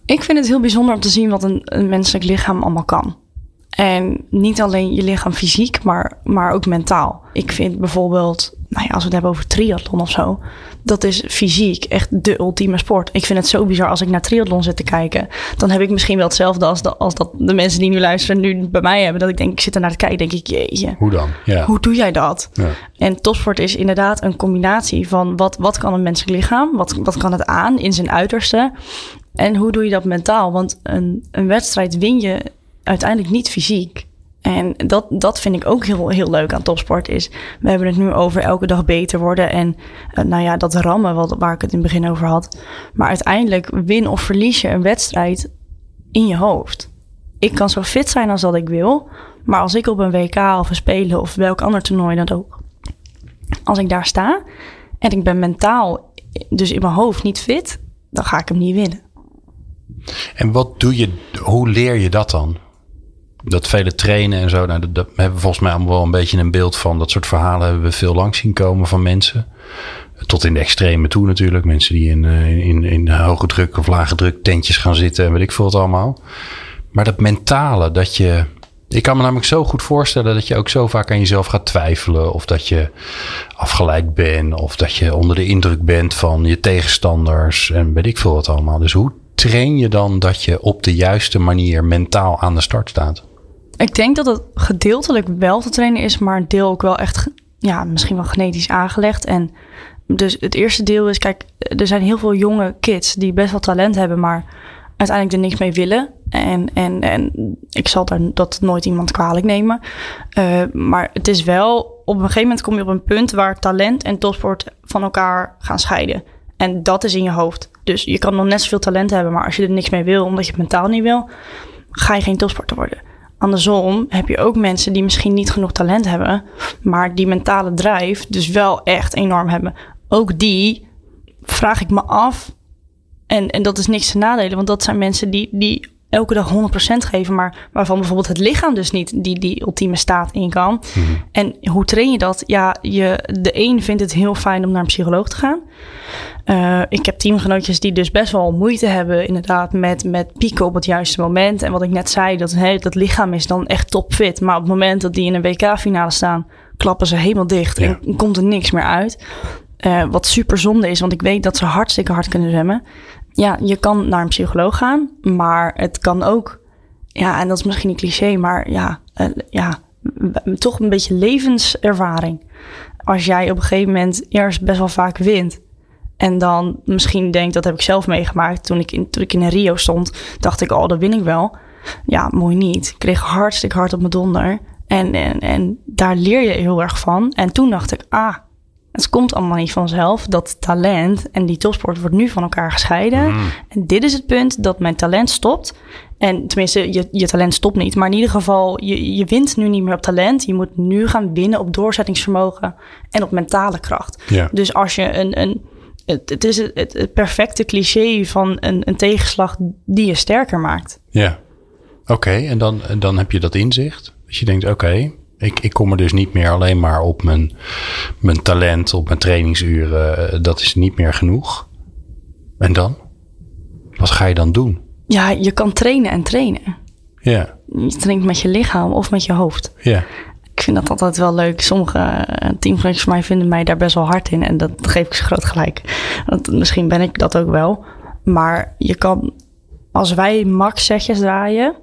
[SPEAKER 3] Ik vind het heel bijzonder om te zien wat een, een menselijk lichaam allemaal kan. En niet alleen je lichaam fysiek, maar, maar ook mentaal. Ik vind bijvoorbeeld, nou ja, als we het hebben over triathlon of zo, dat is fysiek echt de ultieme sport. Ik vind het zo bizar als ik naar triathlon zit te kijken. Dan heb ik misschien wel hetzelfde als, de, als dat de mensen die nu luisteren nu bij mij hebben. Dat ik denk, ik zit er naar te kijken, denk ik, jeetje.
[SPEAKER 2] Hoe dan? Ja.
[SPEAKER 3] Hoe doe jij dat? Ja. En topsport is inderdaad een combinatie van wat, wat kan een menselijk lichaam? Wat, wat kan het aan in zijn uiterste? En hoe doe je dat mentaal? Want een, een wedstrijd win je uiteindelijk niet fysiek. En dat, dat vind ik ook heel, heel leuk aan topsport. Is we hebben het nu over elke dag beter worden. En uh, nou ja, dat rammen wat, waar ik het in het begin over had. Maar uiteindelijk win of verlies je een wedstrijd in je hoofd. Ik kan zo fit zijn als dat ik wil. Maar als ik op een WK of een Spelen of welk ander toernooi dan ook. Als ik daar sta en ik ben mentaal, dus in mijn hoofd niet fit, dan ga ik hem niet winnen.
[SPEAKER 2] En wat doe je, hoe leer je dat dan? Dat vele trainen en zo, nou, dat, hebben we volgens mij allemaal wel een beetje een beeld van. Dat soort verhalen hebben we veel langs zien komen van mensen. Tot in de extreme toe natuurlijk. Mensen die in, eh, in, in hoge druk of lage druk tentjes gaan zitten en weet ik veel het allemaal. Maar dat mentale, dat je... Ik kan me namelijk zo goed voorstellen dat je ook zo vaak aan jezelf gaat twijfelen. Of dat je afgeleid bent. Of dat je onder de indruk bent van je tegenstanders. En weet ik veel wat allemaal. Dus hoe train je dan dat je op de juiste manier mentaal aan de start staat?
[SPEAKER 3] Ik denk dat het gedeeltelijk wel te trainen is, maar een deel ook wel echt, ja, misschien wel genetisch aangelegd. En dus het eerste deel is, kijk, er zijn heel veel jonge kids die best wel talent hebben, maar uiteindelijk er niks mee willen. En, en, en ik zal daar dat nooit iemand kwalijk nemen. Uh, maar het is wel, op een gegeven moment kom je op een punt waar talent en topsport van elkaar gaan scheiden. En dat is in je hoofd. Dus je kan nog net zoveel talent hebben, maar als je er niks mee wil, omdat je het mentaal niet wil, ga je geen topsporter worden. Andersom heb je ook mensen die misschien niet genoeg talent hebben, maar die mentale drive dus wel echt enorm hebben. Ook die vraag ik me af. En, en dat is niks te nadelen, want dat zijn mensen die, die elke dag 100% geven, maar waarvan bijvoorbeeld het lichaam dus niet die, die ultieme staat in kan. Mhm. En hoe train je dat? Ja, je, de een vindt het heel fijn om naar een psycholoog te gaan. Uh, ik heb teamgenootjes die dus best wel moeite hebben, inderdaad, met, met pieken op het juiste moment. En wat ik net zei, dat, hey, dat lichaam is dan echt topfit. Maar op het moment dat die in een WK-finale staan, klappen ze helemaal dicht en komt er niks meer uit. Uh, wat super zonde is, want ik weet dat ze hartstikke hard kunnen zwemmen. Ja, je kan naar een psycholoog gaan, maar het kan ook, ja, en dat is misschien een cliché, maar ja, uh, ja toch een beetje levenservaring. Als jij op een gegeven moment eerst best wel vaak wint en dan misschien denk, dat heb ik zelf meegemaakt. Toen ik in, toen ik in Rio stond, dacht ik, oh, dat win ik wel. Ja, mooi niet. Ik kreeg hartstikke hard op mijn donder. En, en, en daar leer je heel erg van. En toen dacht ik, ah, het komt allemaal niet vanzelf. Dat talent en die topsport wordt nu van elkaar gescheiden. Mm. En dit is het punt dat mijn talent stopt. En tenminste, je, je talent stopt niet. Maar in ieder geval, je, je wint nu niet meer op talent. Je moet nu gaan winnen op doorzettingsvermogen en op mentale kracht.
[SPEAKER 2] Ja.
[SPEAKER 3] Dus als je een, een het, het is het, het, perfecte cliché van een, een tegenslag die je sterker maakt.
[SPEAKER 2] Ja, oké. en dan, dan heb je dat inzicht. Dus je denkt, oké, ik, ik kom er dus niet meer alleen maar op mijn, mijn talent, op mijn trainingsuren. Dat is niet meer genoeg. En dan? Wat ga je dan doen?
[SPEAKER 3] Ja, je kan trainen en trainen.
[SPEAKER 2] Ja.
[SPEAKER 3] Je traint met je lichaam of met je hoofd.
[SPEAKER 2] Ja
[SPEAKER 3] ik vind dat altijd wel leuk. Sommige uh, teamgenootjes van mij vinden mij daar best wel hard in. En dat geef ik ze groot gelijk. Want misschien ben ik dat ook wel. Maar je kan, als wij max setjes draaien,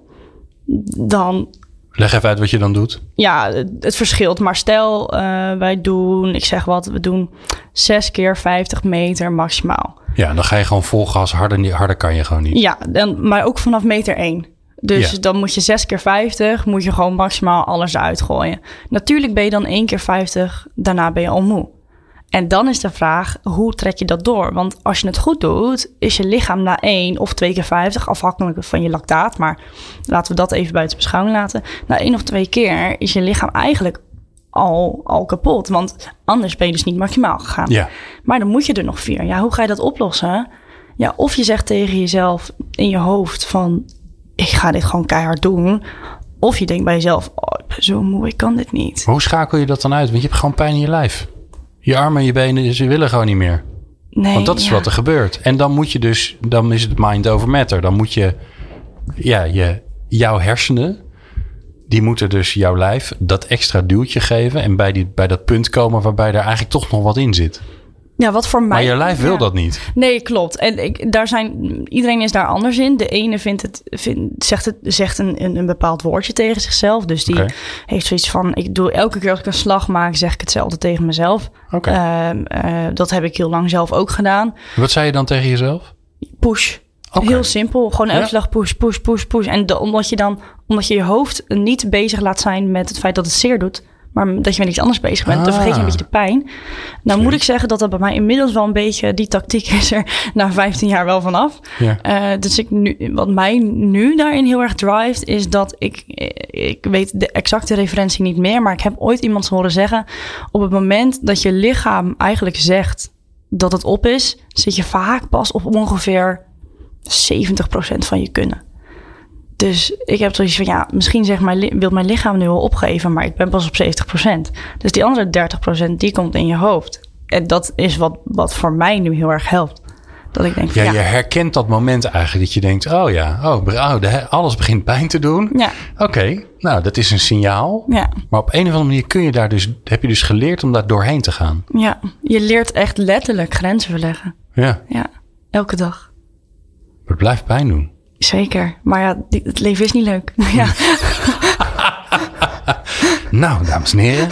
[SPEAKER 3] dan...
[SPEAKER 2] Leg even uit wat je dan doet.
[SPEAKER 3] Ja, het, verschilt. Maar stel, uh, wij doen, ik zeg wat, we doen 6 keer 50 meter maximaal.
[SPEAKER 2] Ja, dan ga je gewoon vol gas. Harder, harder kan je gewoon niet.
[SPEAKER 3] Ja, dan, maar ook vanaf meter 1. Dus dan moet je 6 keer 50, moet je gewoon maximaal alles uitgooien. Natuurlijk ben je dan 1 keer 50, daarna ben je al moe. En dan is de vraag, hoe trek je dat door? Want als je het goed doet, is je lichaam na 1 of 2 keer 50, afhankelijk van je lactaat, maar laten we dat even buiten beschouwing laten. Na 1 of 2 keer is je lichaam eigenlijk al, al kapot. Want anders ben je dus niet maximaal gegaan.
[SPEAKER 2] Ja.
[SPEAKER 3] Maar dan moet je er nog vier. Ja, hoe ga je dat oplossen? Ja, of je zegt tegen jezelf in je hoofd van... ik ga dit gewoon keihard doen. Of je denkt bij jezelf, oh, ik ben zo moe, ik kan dit niet.
[SPEAKER 2] Maar hoe schakel je dat dan uit? Want je hebt gewoon pijn in je lijf. Je armen en je benen, ze willen gewoon niet meer.
[SPEAKER 3] Nee,
[SPEAKER 2] Want dat is
[SPEAKER 3] ja.
[SPEAKER 2] wat er gebeurt. En dan moet je dus, dan is het mind over matter. Dan moet je, ja, je, jouw hersenen, die moeten dus jouw lijf dat extra duwtje geven. En bij, die, bij dat punt komen waarbij er eigenlijk toch nog wat in zit.
[SPEAKER 3] Ja, wat voor mij...
[SPEAKER 2] Maar je lijf wil
[SPEAKER 3] ja.
[SPEAKER 2] dat niet.
[SPEAKER 3] Nee, klopt. En ik, daar zijn, iedereen is daar anders in. De ene vindt het, vindt, zegt, het, zegt een, een, een bepaald woordje tegen zichzelf. Dus die heeft zoiets van: ik doe elke keer als ik een slag maak, zeg ik hetzelfde tegen mezelf.
[SPEAKER 2] Oké.
[SPEAKER 3] Ehm, eh, dat heb ik heel lang zelf ook gedaan.
[SPEAKER 2] Wat zei je dan tegen jezelf?
[SPEAKER 3] Push.
[SPEAKER 2] Oké.
[SPEAKER 3] Heel simpel. Gewoon elke
[SPEAKER 2] Ja.
[SPEAKER 3] dag push, push, push, push. En de- omdat je dan, omdat je je hoofd niet bezig laat zijn met het feit dat het zeer doet. Maar dat je met iets anders bezig bent. Dan
[SPEAKER 2] Ah.
[SPEAKER 3] vergeet je een beetje de pijn. Nou moet ik zeggen dat dat bij mij inmiddels wel een beetje... Die tactiek is er [laughs] na 15 jaar wel vanaf.
[SPEAKER 2] Ja.
[SPEAKER 3] Eh, dus ik nu, wat mij nu daarin heel erg drivet, is dat ik, ik weet de exacte referentie niet meer, maar ik heb ooit iemand horen zeggen: op het moment dat je lichaam eigenlijk zegt dat het op is, zit je vaak pas op ongeveer 70% van je kunnen. Dus ik heb zoiets van, ja, misschien mijn, li- wil mijn lichaam nu wel opgeven, maar ik ben pas op 70%. Dus die andere 30% die komt in je hoofd. En dat is wat, wat voor mij nu heel erg helpt. Dat ik denk, van,
[SPEAKER 2] Ja,
[SPEAKER 3] ja,
[SPEAKER 2] je herkent dat moment eigenlijk dat je denkt, oh ja, oh, oh, alles begint pijn te doen.
[SPEAKER 3] ja,
[SPEAKER 2] Oké, nou dat is een signaal.
[SPEAKER 3] ja.
[SPEAKER 2] Maar op een of andere manier kun je daar dus, heb je dus geleerd om daar doorheen te gaan.
[SPEAKER 3] Ja, je leert echt letterlijk grenzen verleggen.
[SPEAKER 2] Ja,
[SPEAKER 3] Ja, elke dag.
[SPEAKER 2] maar het blijft pijn doen.
[SPEAKER 3] Zeker. Maar ja, die- het leven is niet leuk. [laughs] ja. [laughs]
[SPEAKER 2] Nou, dames en heren,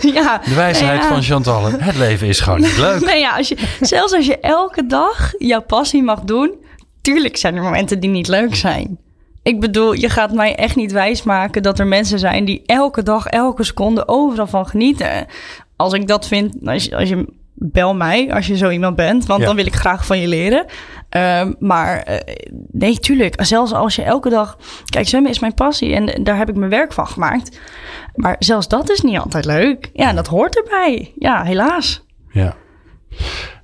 [SPEAKER 2] [laughs]
[SPEAKER 3] ja.
[SPEAKER 2] de wijsheid
[SPEAKER 3] ja.
[SPEAKER 2] van Chantal. Het leven is gewoon niet leuk.
[SPEAKER 3] Nee, ja, als je, zelfs als je elke dag jouw passie mag doen, tuurlijk zijn er momenten die niet leuk zijn. Ik bedoel, je gaat mij echt niet wijsmaken dat er mensen zijn die elke dag, elke seconde overal van genieten. Als ik dat vind, als je, als je bel mij als je zo iemand bent, want
[SPEAKER 2] Ja.
[SPEAKER 3] dan wil ik graag van je leren. Ehm, maar eh, nee, tuurlijk. Zelfs als je elke dag. Kijk, zwemmen is mijn passie en daar heb ik mijn werk van gemaakt. Maar zelfs dat is niet altijd leuk. Ja, dat hoort erbij. Ja, helaas.
[SPEAKER 2] Ja.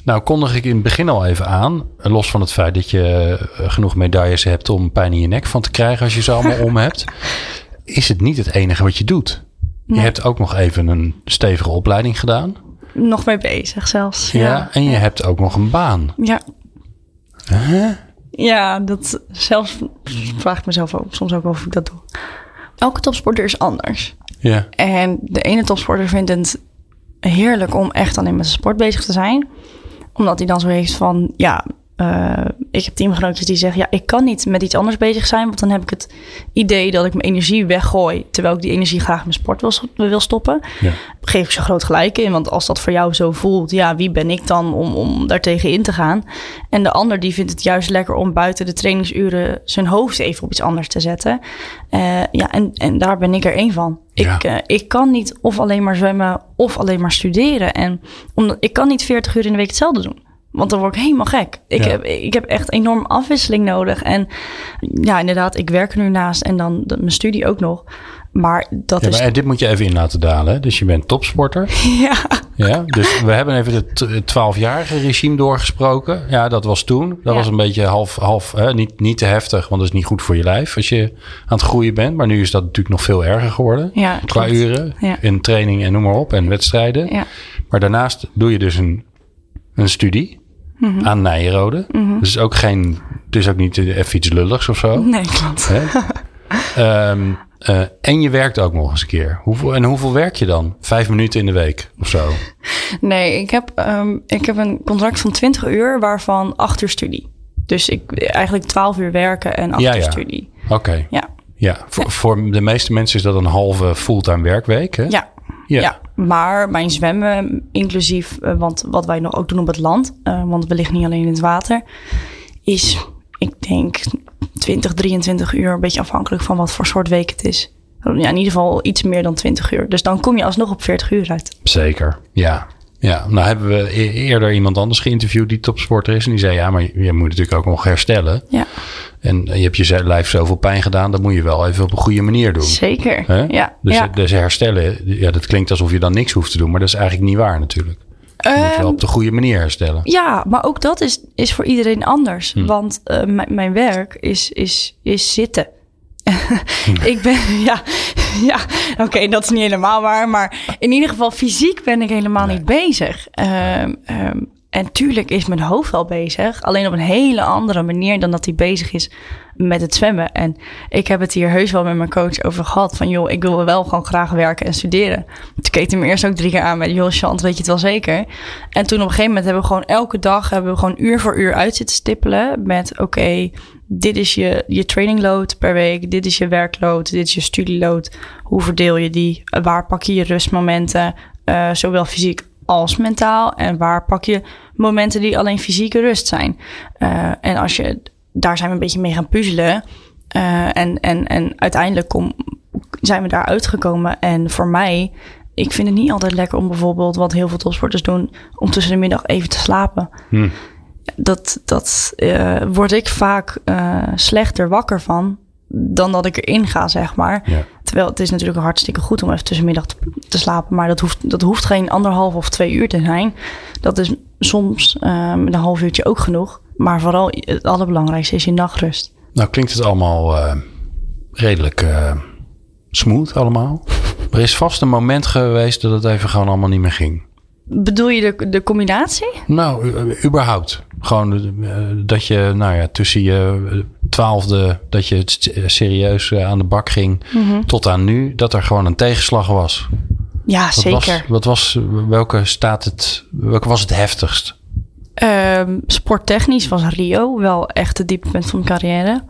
[SPEAKER 2] Nou, kondig ik in het begin al even aan. Los van het feit dat je eh, genoeg medailles hebt om pijn in je nek van te krijgen als je ze allemaal om hebt. [laughs] Is het niet het enige wat je doet. Je hebt ook nog even een stevige opleiding gedaan.
[SPEAKER 3] Nog mee bezig zelfs.
[SPEAKER 2] Ja.
[SPEAKER 3] Ja,
[SPEAKER 2] En je hebt ook nog een baan.
[SPEAKER 3] ja. Ja, dat zelfs vraag ik mezelf ook, soms ook of ik dat doe. Elke topsporter is anders.
[SPEAKER 2] Ja.
[SPEAKER 3] En de ene topsporter vindt het heerlijk om echt alleen met zijn sport bezig te zijn. Omdat hij dan zo heeft van, ja, eh, ik heb teamgenootjes die zeggen... ja, ik kan niet met iets anders bezig zijn... want dan heb ik het idee dat ik mijn energie weggooi... terwijl ik die energie graag in mijn sport wil, wil stoppen.
[SPEAKER 2] Ja.
[SPEAKER 3] Geef ik ze groot gelijk in, want als dat voor jou zo voelt... ja, wie ben ik dan om, om daartegen in te gaan? En de ander die vindt het juist lekker om buiten de trainingsuren... zijn hoofd even op iets anders te zetten. Eh, ja, en, en daar ben ik er één van.
[SPEAKER 2] Ja.
[SPEAKER 3] Ik, eh, ik kan niet of alleen maar zwemmen of alleen maar studeren. En omdat, ik kan niet 40 uur in de week hetzelfde doen. Want dan word ik helemaal gek. Ik,
[SPEAKER 2] Ja.
[SPEAKER 3] heb, ik heb echt enorm afwisseling nodig. En ja, inderdaad, ik werk er nu naast en dan de- mijn studie ook nog. Maar dat
[SPEAKER 2] Ja,
[SPEAKER 3] is...
[SPEAKER 2] maar dit moet je even in laten dalen. hè. Dus je bent topsporter. [laughs]
[SPEAKER 3] Ja,
[SPEAKER 2] Ja, dus we hebben even het 12-jarige regime doorgesproken. Ja, dat was toen. Dat
[SPEAKER 3] Ja.
[SPEAKER 2] was een beetje half, half hè, niet, niet te heftig, want dat is niet goed voor je lijf als je aan het groeien bent. Maar nu is dat natuurlijk nog veel erger geworden.
[SPEAKER 3] Ja,
[SPEAKER 2] qua
[SPEAKER 3] klopt.
[SPEAKER 2] uren, in training en noem maar op, en wedstrijden.
[SPEAKER 3] ja.
[SPEAKER 2] Maar daarnaast doe je dus een, een studie
[SPEAKER 3] Mhm.
[SPEAKER 2] aan Nijrode. Dus ook geen, het is ook niet even iets lulligs of zo.
[SPEAKER 3] nee, klopt.
[SPEAKER 2] Ehm, eh, en je werkt ook nog eens een keer. Hoeveel, en hoeveel werk je dan? Vijf minuten in de week of zo?
[SPEAKER 3] Nee, ik heb, ehm, ik heb een contract van 20 uur, waarvan 8 uur studie. Dus ik eigenlijk 12 uur werken en 8
[SPEAKER 2] Ja,
[SPEAKER 3] uur
[SPEAKER 2] ja.
[SPEAKER 3] studie.
[SPEAKER 2] Oké.
[SPEAKER 3] Ja,
[SPEAKER 2] Ja, voor, voor de meeste mensen is dat een halve fulltime werkweek. Hè?
[SPEAKER 3] ja.
[SPEAKER 2] Ja.
[SPEAKER 3] Ja, maar mijn zwemmen, inclusief, eh, want wat wij nog ook doen op het land, eh, want we liggen niet alleen in het water, is, ik denk, 20, 23 uur, een beetje afhankelijk van wat voor soort week het is. Ja, in ieder geval iets meer dan 20 uur. Dus dan kom je alsnog op 40 uur uit.
[SPEAKER 2] Zeker, ja. Ja, nou hebben we e- eerder iemand anders geïnterviewd die topsporter is. En die zei, ja, maar je, moet natuurlijk ook nog herstellen.
[SPEAKER 3] Ja,
[SPEAKER 2] En je hebt je lijf zoveel pijn gedaan, dat moet je wel even op een goede manier doen.
[SPEAKER 3] Zeker, ja.
[SPEAKER 2] Dus,
[SPEAKER 3] ja.
[SPEAKER 2] dus herstellen, ja, dat klinkt alsof je dan niks hoeft te doen, maar dat is eigenlijk niet waar natuurlijk. Je moet wel
[SPEAKER 3] Ehm,
[SPEAKER 2] op de goede manier herstellen.
[SPEAKER 3] Ja, maar ook dat is, is voor iedereen anders.
[SPEAKER 2] Hm.
[SPEAKER 3] Want eh, mijn- mijn werk is, is, is zitten. [laughs] ik ben, [laughs] ja, [laughs] ja oké, dat is niet helemaal waar. Maar in ieder geval fysiek ben ik helemaal niet bezig. Ehm, en tuurlijk is mijn hoofd wel bezig. Alleen op een hele andere manier dan dat hij bezig is met het zwemmen. En ik heb het hier heus wel met mijn coach over gehad. Van joh, ik wil wel gewoon graag werken en studeren. Toen keek hij me eerst ook drie keer aan met... joh, Chant, weet je het wel zeker? En toen op een gegeven moment hebben we gewoon elke dag... hebben we gewoon uur voor uur uit zitten stippelen met... oké, dit is je, je training load per week. Dit is je werkload. Dit is je studieload. Hoe verdeel je die? Waar pak je je rustmomenten? eh, zowel fysiek als mentaal. En waar pak je momenten die alleen fysieke rust zijn? Eh, en als je, daar zijn we een beetje mee gaan puzzelen. Eh, en, en, en uiteindelijk kom, zijn we daar uitgekomen. En voor mij, ik vind het niet altijd lekker om bijvoorbeeld, wat heel veel topsporters doen, om tussen de middag even te slapen.
[SPEAKER 2] Hm.
[SPEAKER 3] Dat, dat eh, word ik vaak slechter wakker van dan dat ik erin ga, zeg maar.
[SPEAKER 2] Ja.
[SPEAKER 3] Terwijl het is natuurlijk hartstikke goed om even tussenmiddag te, te slapen. Maar dat hoeft, dat hoeft geen anderhalf of twee uur te zijn. Dat is soms eh, met een half uurtje ook genoeg. Maar vooral het allerbelangrijkste is je nachtrust.
[SPEAKER 2] Nou klinkt het allemaal eh, redelijk eh, smooth allemaal. [laughs] Er is vast een moment geweest dat het even gewoon allemaal niet meer ging.
[SPEAKER 3] Bedoel je de, de combinatie?
[SPEAKER 2] Nou, überhaupt. Gewoon eh, dat je, nou ja, tussen je twaalfde, dat je het serieus eh, aan de bak ging, tot aan nu, dat er gewoon een tegenslag was.
[SPEAKER 3] Ja,
[SPEAKER 2] Wat
[SPEAKER 3] zeker.
[SPEAKER 2] Was, wat was, welke staat het, welke was het heftigst?
[SPEAKER 3] Ehm, sporttechnisch was Rio wel echt het dieptepunt van mijn carrière.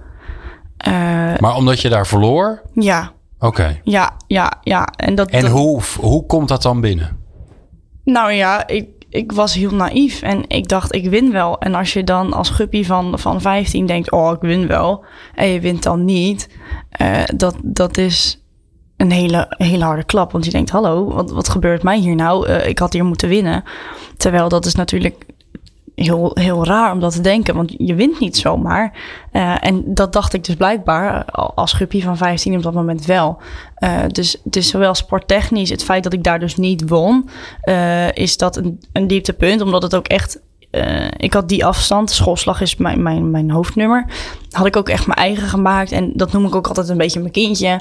[SPEAKER 3] Eh,
[SPEAKER 2] Maar omdat je daar verloor?
[SPEAKER 3] ja,
[SPEAKER 2] Oké.
[SPEAKER 3] ja, ja, ja. En, dat,
[SPEAKER 2] En
[SPEAKER 3] dat-
[SPEAKER 2] hoe, hoe komt dat dan binnen?
[SPEAKER 3] Nou ja, ik, ik was heel naïef en ik dacht, ik win wel. En als je dan als guppy van, van 15 denkt, oh, ik win wel. En je wint dan niet. eh, dat, dat is een hele, hele harde klap. Want je denkt, hallo, wat, wat gebeurt mij hier nou? Eh, ik had hier moeten winnen. Terwijl dat is natuurlijk heel, heel raar om dat te denken. Want je wint niet zomaar. Eh, en dat dacht ik dus blijkbaar eh, als guppy van 15 op dat moment wel. Eh, dus, dus zowel sporttechnisch, het feit dat ik daar dus niet won, is dat een, een dieptepunt. Omdat het ook echt. ik had die afstand, schoolslag is mijn, mijn, mijn hoofdnummer. Had ik ook echt mijn eigen gemaakt. En dat noem ik ook altijd een beetje mijn kindje.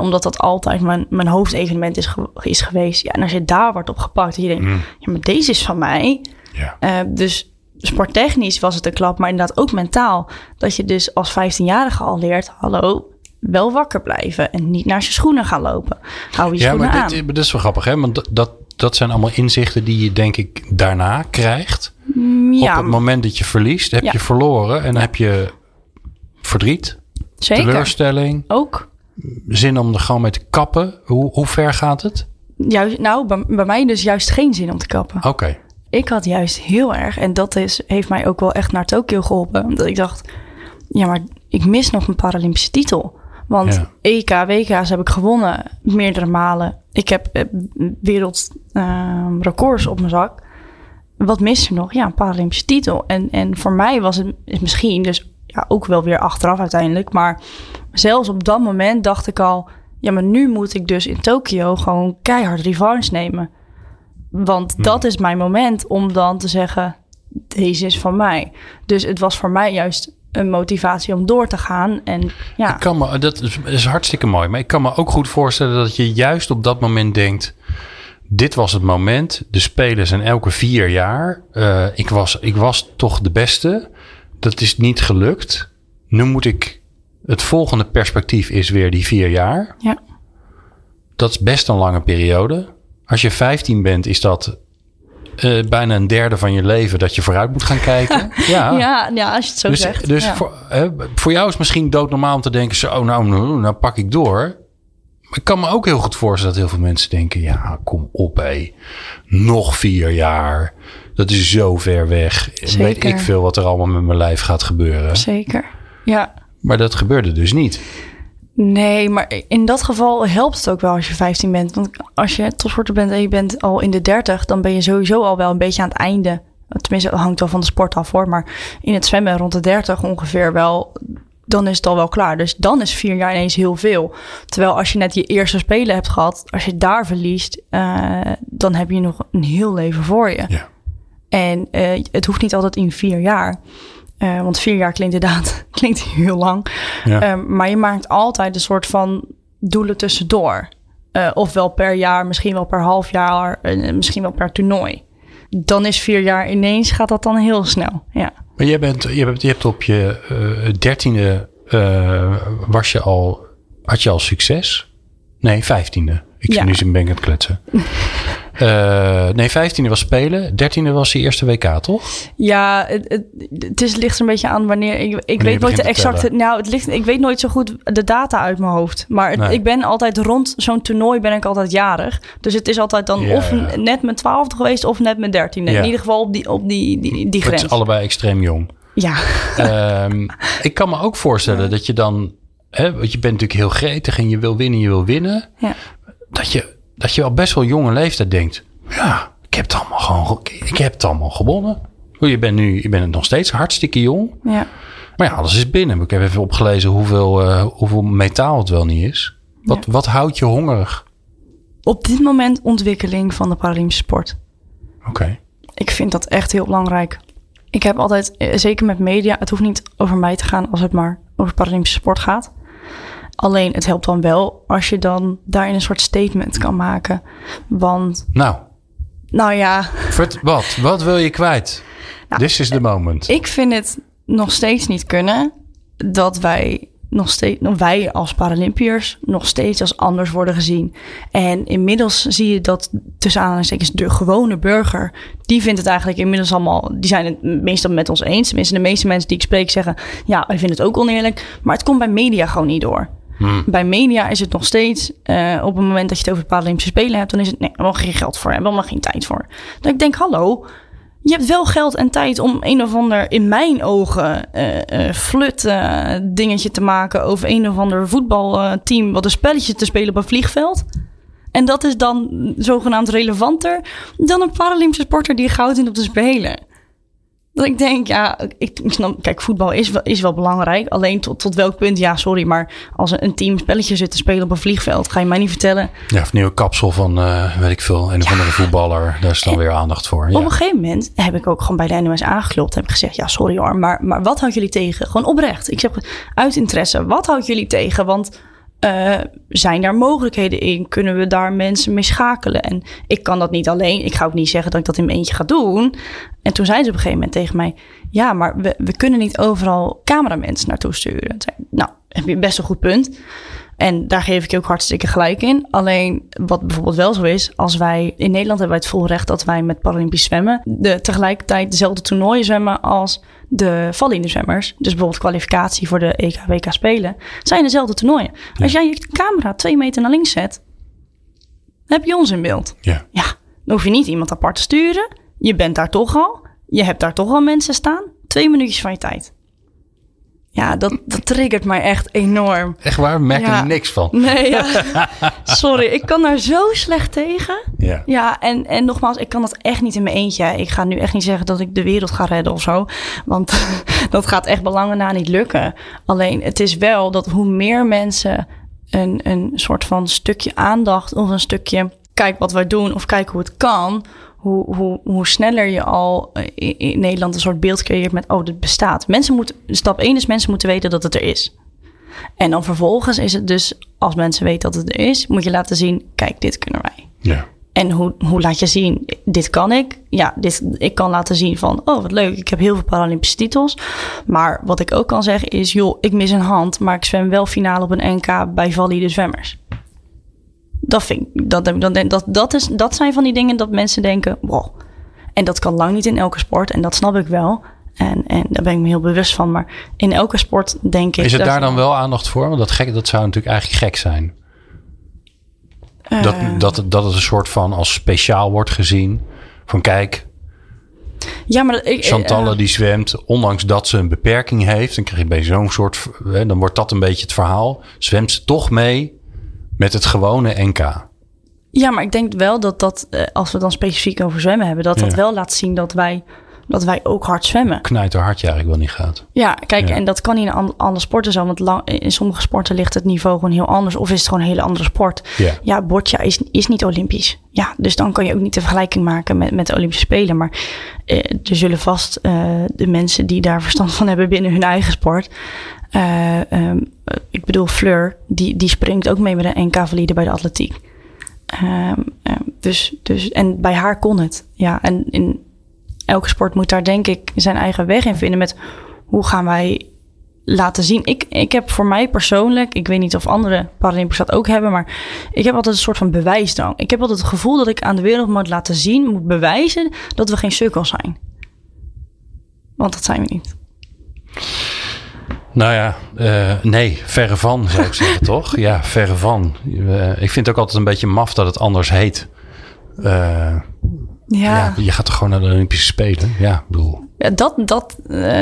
[SPEAKER 3] omdat dat altijd mijn, mijn hoofdevenement is, ge- is geweest. Ja, en als je daar wordt op gepakt en je denkt, ja, maar deze is van mij.
[SPEAKER 2] Ja.
[SPEAKER 3] Eh, dus sporttechnisch was het een klap, maar inderdaad ook mentaal. Dat je dus als 15-jarige al leert, hallo, wel wakker blijven en niet naar je schoenen gaan lopen. Hou je
[SPEAKER 2] Ja,
[SPEAKER 3] schoenen
[SPEAKER 2] maar
[SPEAKER 3] aan.
[SPEAKER 2] dit, dit is wel grappig, hè? Want dat, dat, dat zijn allemaal inzichten die je, denk ik, daarna krijgt.
[SPEAKER 3] ja,
[SPEAKER 2] Op het moment dat je verliest, heb
[SPEAKER 3] Ja.
[SPEAKER 2] je verloren en dan heb je verdriet,
[SPEAKER 3] zeker.
[SPEAKER 2] teleurstelling,
[SPEAKER 3] Ook.
[SPEAKER 2] zin om er gewoon mee te kappen. Hoe, hoe ver gaat het?
[SPEAKER 3] Juist, nou, bij, bij mij dus juist geen zin om te kappen.
[SPEAKER 2] Oké.
[SPEAKER 3] Ik had juist heel erg, en dat is, heeft mij ook wel echt naar Tokio geholpen. Omdat ik dacht, ja, maar ik mis nog een Paralympische titel. Want
[SPEAKER 2] Ja.
[SPEAKER 3] EK, WK's heb ik gewonnen meerdere malen. Ik heb eh, wereldrecords op mijn zak. Wat mist er nog? Ja, een Paralympische titel. En, en voor mij was het is misschien, dus ja, ook wel weer achteraf uiteindelijk. Maar zelfs op dat moment dacht ik al... Ja, maar nu moet ik dus in Tokio gewoon keihard revanche nemen. Want dat is mijn moment om dan te zeggen: deze is van mij. Dus het was voor mij juist een motivatie om door te gaan. En ja,
[SPEAKER 2] Ik kan me, dat is, is hartstikke mooi. Maar ik kan me ook goed voorstellen dat je juist op dat moment denkt... Dit was het moment. De spelen zijn elke vier jaar. Eh, ik, was, ik was toch de beste. Dat is niet gelukt. Nu moet ik... Het volgende perspectief is weer die vier jaar.
[SPEAKER 3] ja,
[SPEAKER 2] Dat is best een lange periode. Als je 15 bent, is dat eh, bijna een derde van je leven dat je vooruit moet gaan kijken. [laughs] ja.
[SPEAKER 3] ja, ja, als je het zo
[SPEAKER 2] Dus,
[SPEAKER 3] zegt.
[SPEAKER 2] dus
[SPEAKER 3] ja.
[SPEAKER 2] voor, hè, voor jou is het misschien doodnormaal om te denken: zo, nou, nou, nou pak ik door. Maar ik kan me ook heel goed voorstellen dat heel veel mensen denken: ja, kom op, hé. Nog vier jaar. Dat is zo ver weg. Weet
[SPEAKER 3] Zeker.
[SPEAKER 2] ik veel wat er allemaal met mijn lijf gaat gebeuren.
[SPEAKER 3] Zeker. Ja.
[SPEAKER 2] Maar dat gebeurde dus niet.
[SPEAKER 3] Nee, maar in dat geval helpt het ook wel als je 15 bent. Want als je topsporter bent en je bent al in de 30, dan ben je sowieso al wel een beetje aan het einde. Tenminste, het hangt wel van de sport af hoor. Maar in het zwemmen rond de 30 ongeveer wel dan is het al wel klaar. Dus dan is vier jaar ineens heel veel. Terwijl als je net je eerste spelen hebt gehad, als je daar verliest, uh, dan heb je nog een heel leven voor je.
[SPEAKER 2] Ja.
[SPEAKER 3] En uh, het hoeft niet altijd in vier jaar. Uh, want vier jaar klinkt inderdaad [laughs] klinkt heel lang.
[SPEAKER 2] Ja.
[SPEAKER 3] maar je maakt altijd een soort van doelen tussendoor. ofwel per jaar, misschien wel per half jaar, misschien wel per toernooi. Dan is vier jaar ineens, gaat dat dan heel snel. Ja.
[SPEAKER 2] Maar jij bent, je, hebt, je hebt op je uh, dertiende was je al, had je al succes? Nee, vijftiende. Ik
[SPEAKER 3] Ja.
[SPEAKER 2] zie nu zijn aan het kletsen. [laughs] Eh, nee, vijftiende was spelen. Dertiende was je eerste WK, toch?
[SPEAKER 3] Ja, het, het, het is, ligt er een beetje aan wanneer. Ik, ik weet nooit de
[SPEAKER 2] te
[SPEAKER 3] exacte. Nou, het ligt, ik weet nooit zo goed de data uit mijn hoofd. Maar het-
[SPEAKER 2] Nee.
[SPEAKER 3] ik ben altijd rond zo'n toernooi ben ik altijd jarig. Dus het is altijd dan
[SPEAKER 2] Ja,
[SPEAKER 3] of net mijn twaalfde geweest of net mijn dertiende.
[SPEAKER 2] Ja.
[SPEAKER 3] In ieder geval op die, op die, die, die
[SPEAKER 2] Het
[SPEAKER 3] grens.
[SPEAKER 2] is allebei extreem jong.
[SPEAKER 3] Ja,
[SPEAKER 2] Ehm, [laughs] ik kan me ook voorstellen dat je dan, hè, want je bent natuurlijk heel gretig en je wil winnen, je wil winnen.
[SPEAKER 3] ja.
[SPEAKER 2] Dat je, dat je al best wel jonge leeftijd denkt, ja, ik heb het allemaal gewoon, ge- ik heb het allemaal gewonnen. Je bent nu, je bent nog steeds hartstikke jong.
[SPEAKER 3] ja.
[SPEAKER 2] Maar ja, alles is binnen. Ik heb even opgelezen hoeveel, eh, hoeveel metaal het wel niet is. Wat, wat houdt je hongerig?
[SPEAKER 3] Op dit moment ontwikkeling van de Paralympische sport.
[SPEAKER 2] Oké.
[SPEAKER 3] Ik vind dat echt heel belangrijk. Ik heb altijd, eh, zeker met media, het hoeft niet over mij te gaan als het maar over Paralympische sport gaat. Alleen het helpt dan wel als je dan daarin een soort statement kan maken. Want,
[SPEAKER 2] Nou,
[SPEAKER 3] nou ja,
[SPEAKER 2] vert- wat? Wat wil je kwijt?
[SPEAKER 3] Nou,
[SPEAKER 2] This is the moment.
[SPEAKER 3] ik vind het nog steeds niet kunnen dat wij nog steeds, wij als Paralympiërs nog steeds als anders worden gezien. En inmiddels zie je dat tussen aanhalingstekens de gewone burger, die vindt het eigenlijk inmiddels allemaal, die zijn het meestal met ons eens. Tenminste, de meeste mensen die ik spreek zeggen, ja, wij vinden het ook oneerlijk. Maar het komt bij media gewoon niet door. Bij media is het nog steeds, eh, op het moment dat je het over Paralympische Spelen hebt, dan is het, nee, we hebben geen geld voor, hebben helemaal geen tijd voor. Dat ik denk, hallo, je hebt wel geld en tijd om een of ander, in mijn ogen, eh eh flut dingetje te maken over een of ander voetbalteam wat een spelletje te spelen op een vliegveld. En dat is dan zogenaamd relevanter dan een Paralympische sporter die goud wint op de Spelen. Dat ik denk, ja, ik, ik snap, kijk, voetbal is wel, is wel belangrijk. Alleen tot, tot welk punt, ja, sorry, maar als een team spelletje zit te spelen op een vliegveld, ga je mij niet vertellen.
[SPEAKER 2] Ja, of nieuwe kapsel van, eh, weet ik veel, een of andere voetballer. Daar is dan weer aandacht voor.
[SPEAKER 3] Op
[SPEAKER 2] Ja.
[SPEAKER 3] een gegeven moment heb ik ook gewoon bij de NOS aangeklopt. Heb ik gezegd, ja, sorry hoor, maar, maar wat houdt jullie tegen? Gewoon oprecht. Ik zeg uit interesse, wat houdt jullie tegen? Want eh, zijn daar mogelijkheden in? Kunnen we daar mensen mee schakelen? En ik kan dat niet alleen. Ik ga ook niet zeggen dat ik dat in mijn eentje ga doen. En toen zei ze op een gegeven moment tegen mij... ja, maar we, we kunnen niet overal cameramensen naartoe sturen. Nou, heb je best een goed punt. En daar geef ik je ook hartstikke gelijk in. Alleen wat bijvoorbeeld wel zo is, als wij in Nederland hebben wij het volrecht dat wij met Paralympisch zwemmen de, tegelijkertijd dezelfde toernooien zwemmen als de vallende zwemmers. Dus bijvoorbeeld kwalificatie voor de EK, WK Spelen. Zijn dezelfde toernooien. Als jij je camera twee meter naar links zet, heb je ons in beeld.
[SPEAKER 2] Ja.
[SPEAKER 3] Ja, dan hoef je niet iemand apart te sturen. Je bent daar toch al. Je hebt daar toch al mensen staan. Twee minuutjes van je tijd. Ja, dat, dat triggert mij echt enorm.
[SPEAKER 2] Echt waar, we merken
[SPEAKER 3] Ja.
[SPEAKER 2] er niks van.
[SPEAKER 3] Nee, ja. [laughs] sorry. Ik kan daar zo slecht tegen.
[SPEAKER 2] Ja.
[SPEAKER 3] Ja, en, en nogmaals, ik kan dat echt niet in mijn eentje. Ik ga nu echt niet zeggen dat ik de wereld ga redden of zo. Want [laughs] dat gaat echt belangen na niet lukken. Alleen, het is wel dat hoe meer mensen een, een soort van stukje aandacht of een stukje kijk wat wij doen of kijk hoe het kan, hoe, hoe, hoe sneller je al in, in Nederland een soort beeld creëert met, oh, dit bestaat. Mensen moeten, stap 1 is mensen moeten weten dat het er is. En dan vervolgens is het dus, als mensen weten dat het er is, moet je laten zien, kijk, dit kunnen wij.
[SPEAKER 2] Ja.
[SPEAKER 3] En hoe, hoe laat je zien, dit kan ik. Ja, dit, ik kan laten zien van, oh wat leuk, ik heb heel veel Paralympische titels. Maar wat ik ook kan zeggen is, joh, ik mis een hand, maar ik zwem wel finale op een NK bij valide zwemmers. Dat vind ik, dat, dat, dat, dat, is, dat zijn van die dingen dat mensen denken, wow. En dat kan lang niet in elke sport en dat snap ik wel. En, en daar ben ik me heel bewust van. Maar in elke sport denk ik...
[SPEAKER 2] Is het daar dan wel aandacht voor? Want dat, gek, dat zou natuurlijk eigenlijk gek zijn. Dat,
[SPEAKER 3] Eh.
[SPEAKER 2] dat, het- dat het een soort van als speciaal wordt gezien. Van kijk,
[SPEAKER 3] Ja, maar ik,
[SPEAKER 2] Chantalle
[SPEAKER 3] eh,
[SPEAKER 2] die zwemt, ondanks dat ze een beperking heeft. Dan krijg je bij zo'n soort, dan wordt dat een beetje het verhaal. Zwemt ze toch mee met het gewone NK.
[SPEAKER 3] Ja, maar ik denk wel dat dat, eh, als we dan specifiek over zwemmen hebben, dat dat
[SPEAKER 2] Ja.
[SPEAKER 3] wel laat zien dat wij dat wij ook hard zwemmen.
[SPEAKER 2] Knijt er hard je eigenlijk wel niet gaat.
[SPEAKER 3] Ja, kijk,
[SPEAKER 2] Ja.
[SPEAKER 3] en dat kan niet in an- andere sporten zo. Want lang, in sommige sporten ligt het niveau gewoon heel anders. Of is het gewoon een hele andere sport.
[SPEAKER 2] Ja.
[SPEAKER 3] Ja, boccia is, is niet Olympisch. Ja, dus dan kan je ook niet de vergelijking maken met, met de Olympische Spelen. Maar eh, er zullen vast eh, de mensen die daar verstand van hebben binnen hun eigen sport. Eh, ehm, eh, ik bedoel, Fleur, die, die springt ook mee met een NK valide bij de atletiek. Ehm, ehm, dus, dus, en bij haar kon het. Ja, en in elke sport moet daar denk ik zijn eigen weg in vinden met hoe gaan wij laten zien. Ik, ik heb voor mij persoonlijk, ik weet niet of andere Paralympiërs dat ook hebben, maar ik heb altijd een soort van bewijsdrang. Ik heb altijd het gevoel dat ik aan de wereld moet laten zien, moet bewijzen dat we geen sukkels zijn. Want dat zijn we niet.
[SPEAKER 2] Nou ja, eh, nee, verre van zou ik zeggen, [laughs] toch? Ja, verre van. Eh, ik vind het ook altijd een beetje maf dat het anders heet. Eh, ja. je gaat toch gewoon naar de Olympische Spelen? Ja, bedoel.
[SPEAKER 3] Ja, dat, dat,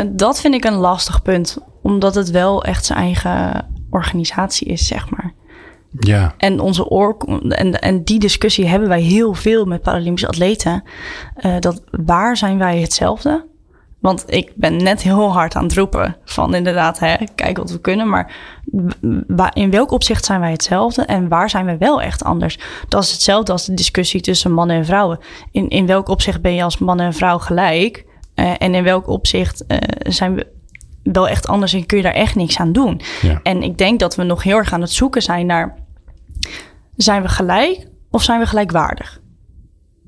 [SPEAKER 3] dat vind ik een lastig punt. Omdat het wel echt zijn eigen organisatie is, zeg maar.
[SPEAKER 2] Ja,
[SPEAKER 3] En, onze oor, en, en die discussie hebben wij heel veel met Paralympische atleten. Dat waar zijn wij hetzelfde? Want ik ben net heel hard aan het roepen van inderdaad, hè, kijk wat we kunnen. Maar in welk opzicht zijn wij hetzelfde en waar zijn we wel echt anders? Dat is hetzelfde als de discussie tussen mannen en vrouwen. In, in welk opzicht ben je als man en vrouw gelijk? Eh, en in welk opzicht eh, zijn we wel echt anders en kun je daar echt niks aan doen?
[SPEAKER 2] ja.
[SPEAKER 3] En ik denk dat we nog heel erg aan het zoeken zijn naar... zijn we gelijk of zijn we gelijkwaardig?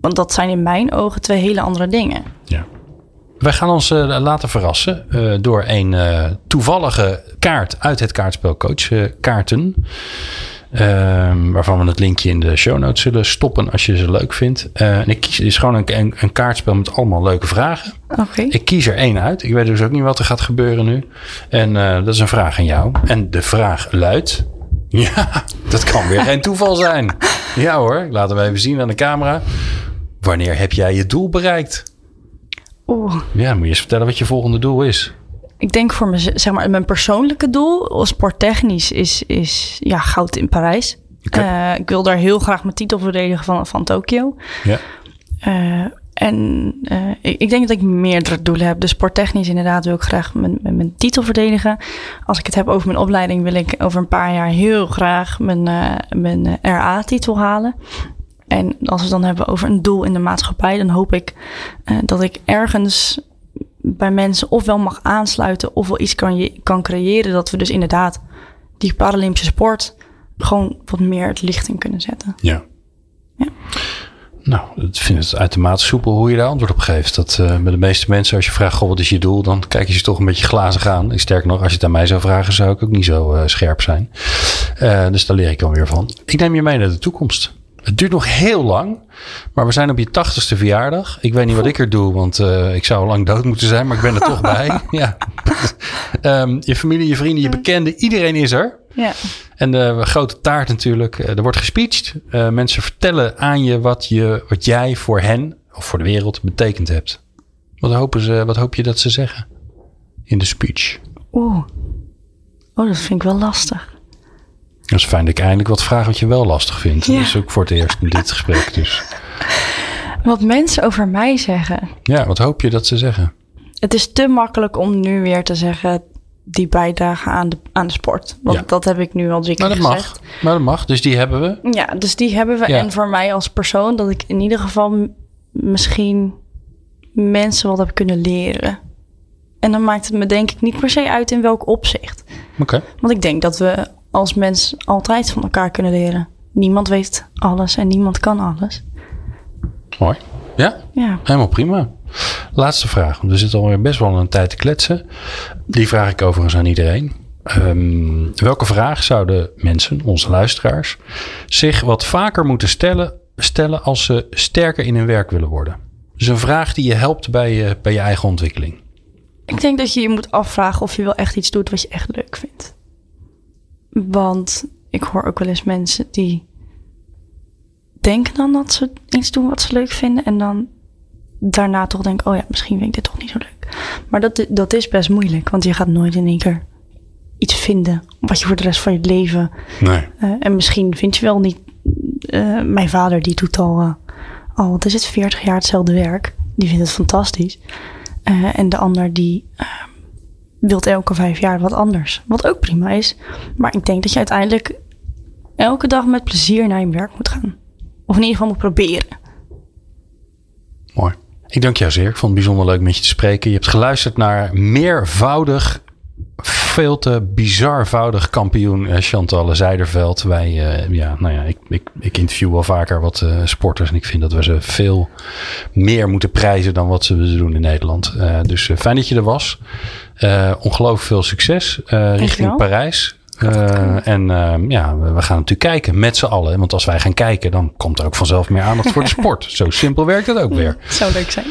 [SPEAKER 3] Want dat zijn in mijn ogen twee hele andere dingen.
[SPEAKER 2] ja. Wij gaan ons eh, laten verrassen eh, door een eh, toevallige kaart uit het kaartspel Coach Kaarten. Ehm, waarvan we het linkje in de show notes zullen stoppen als je ze leuk vindt. Eh, en ik kies, het is gewoon een, een, een kaartspel met allemaal leuke vragen.
[SPEAKER 3] Oké.
[SPEAKER 2] Ik kies er één uit. Ik weet dus ook niet wat er gaat gebeuren nu. En eh, dat is een vraag aan jou. En de vraag luidt... [laughs] Ja, dat kan weer geen toeval zijn. Ja hoor, laten we even zien aan de camera. Wanneer heb jij je doel bereikt?
[SPEAKER 3] Oeh.
[SPEAKER 2] Ja, moet je eens vertellen wat je volgende doel is.
[SPEAKER 3] Ik denk voor me, zeg maar, mijn persoonlijke doel, sporttechnisch, is, is ja, goud in Parijs. Eh, ik wil daar heel graag mijn titel verdedigen van, van Tokio.
[SPEAKER 2] Ja.
[SPEAKER 3] Eh, en eh, ik, ik denk dat ik meerdere doelen heb. Dus sporttechnisch inderdaad wil ik graag mijn, mijn, mijn titel verdedigen. Als ik het heb over mijn opleiding, wil ik over een paar jaar heel graag mijn, mijn RA-titel halen. En als we het dan hebben over een doel in de maatschappij, dan hoop ik eh, dat ik ergens bij mensen ofwel mag aansluiten ofwel iets kan, je, kan creëren. Dat we dus inderdaad die Paralympische sport gewoon wat meer het licht in kunnen zetten.
[SPEAKER 2] Ja.
[SPEAKER 3] Ja.
[SPEAKER 2] Nou, ik vind het uitermate soepel hoe je daar antwoord op geeft. Dat eh bij de meeste mensen, als je vraagt, goh, wat is je doel? Dan kijk je ze toch een beetje glazig aan. Sterker nog, als je het aan mij zou vragen, zou ik ook niet zo eh, scherp zijn. Dus daar leer ik dan weer van. Ik neem je mee naar de toekomst. Het duurt nog heel lang, maar we zijn op je tachtigste verjaardag. Ik weet niet wat ik er doe, want eh, ik zou al lang dood moeten zijn, maar ik ben er toch bij. [laughs] Ja. Ehm, je familie, je vrienden, je bekenden, iedereen is er.
[SPEAKER 3] Ja.
[SPEAKER 2] En de grote taart natuurlijk. Eh, Er wordt gespeecht. Eh, mensen vertellen aan je wat, je wat jij voor hen of voor de wereld betekend hebt. Wat, hopen ze, wat hoop je dat ze zeggen in de speech?
[SPEAKER 3] Oeh. Oh, dat vind ik wel lastig.
[SPEAKER 2] Dat is fijn dat ik eindelijk wat vraag wat je wel lastig vindt.
[SPEAKER 3] Ja.
[SPEAKER 2] Dat is ook voor het eerst in dit gesprek. Dus
[SPEAKER 3] Wat mensen over mij zeggen.
[SPEAKER 2] ja, wat hoop je dat ze zeggen?
[SPEAKER 3] Het is te makkelijk om nu weer te zeggen die bijdragen aan de, aan de sport. Want
[SPEAKER 2] Ja.
[SPEAKER 3] dat heb ik nu al drie keer
[SPEAKER 2] Maar dat mag.
[SPEAKER 3] gezegd.
[SPEAKER 2] Maar dat mag. Dus die hebben we.
[SPEAKER 3] Ja, dus die hebben we.
[SPEAKER 2] Ja.
[SPEAKER 3] En voor mij als persoon dat ik in ieder geval misschien mensen wat heb kunnen leren. En dan maakt het me denk ik niet per se uit in welk opzicht.
[SPEAKER 2] Oké.
[SPEAKER 3] Want ik denk dat we als mens altijd van elkaar kunnen leren. Niemand weet alles en niemand kan alles.
[SPEAKER 2] Mooi. Ja,
[SPEAKER 3] Ja.
[SPEAKER 2] helemaal prima. Laatste vraag. Want we zitten alweer best wel een tijd te kletsen. Die vraag ik overigens aan iedereen. Ehm, welke vraag zouden mensen, onze luisteraars, zich wat vaker moeten stellen, stellen als ze sterker in hun werk willen worden? Dus een vraag die je helpt bij je, bij je eigen ontwikkeling.
[SPEAKER 3] Ik denk dat je je moet afvragen of je wel echt iets doet wat je echt leuk vindt. Want ik hoor ook wel eens mensen die denken dan dat ze iets doen wat ze leuk vinden. En dan daarna toch denken, oh ja, misschien vind ik dit toch niet zo leuk. Maar dat, dat is best moeilijk, want je gaat nooit in één keer iets vinden wat je voor de rest van je leven...
[SPEAKER 2] Nee.
[SPEAKER 3] eh, en misschien vind je wel niet... eh, mijn vader die doet al, eh, al, wat is het, 40 jaar hetzelfde werk. Die vindt het fantastisch. Eh, en de ander die uh, wilt elke vijf jaar wat anders. Wat ook prima is. Maar ik denk dat je uiteindelijk elke dag met plezier naar je werk moet gaan. Of in ieder geval moet proberen.
[SPEAKER 2] Mooi. Ik dank jou zeer. Ik vond het bijzonder leuk met je te spreken. Je hebt geluisterd naar meervoudig, veel te bizarvoudig kampioen uh, Chantal Zijderveld. Wij, uh, ja, nou ja, ik, ik, ik interview wel vaker wat uh, sporters en ik vind dat we ze veel meer moeten prijzen dan wat ze doen in Nederland. dus fijn dat je er was. ongelooflijk veel succes richting Parijs. Uh, en uh, ja, we gaan natuurlijk kijken met z'n allen. Want als wij gaan kijken, dan komt er ook vanzelf meer aandacht voor de [laughs] sport. Zo simpel werkt het ook weer.
[SPEAKER 3] Zou leuk zijn.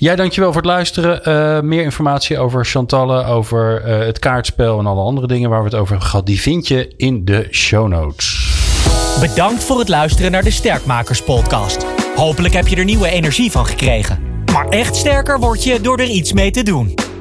[SPEAKER 2] Jij dankjewel voor het luisteren. Uh, meer informatie over Chantalle, over het kaartspel en alle andere dingen waar we het over hebben gehad, die vind je in de show notes.
[SPEAKER 1] Bedankt voor het luisteren naar de Sterkmakers podcast. Hopelijk heb je er nieuwe energie van gekregen. Maar echt sterker word je door er iets mee te doen.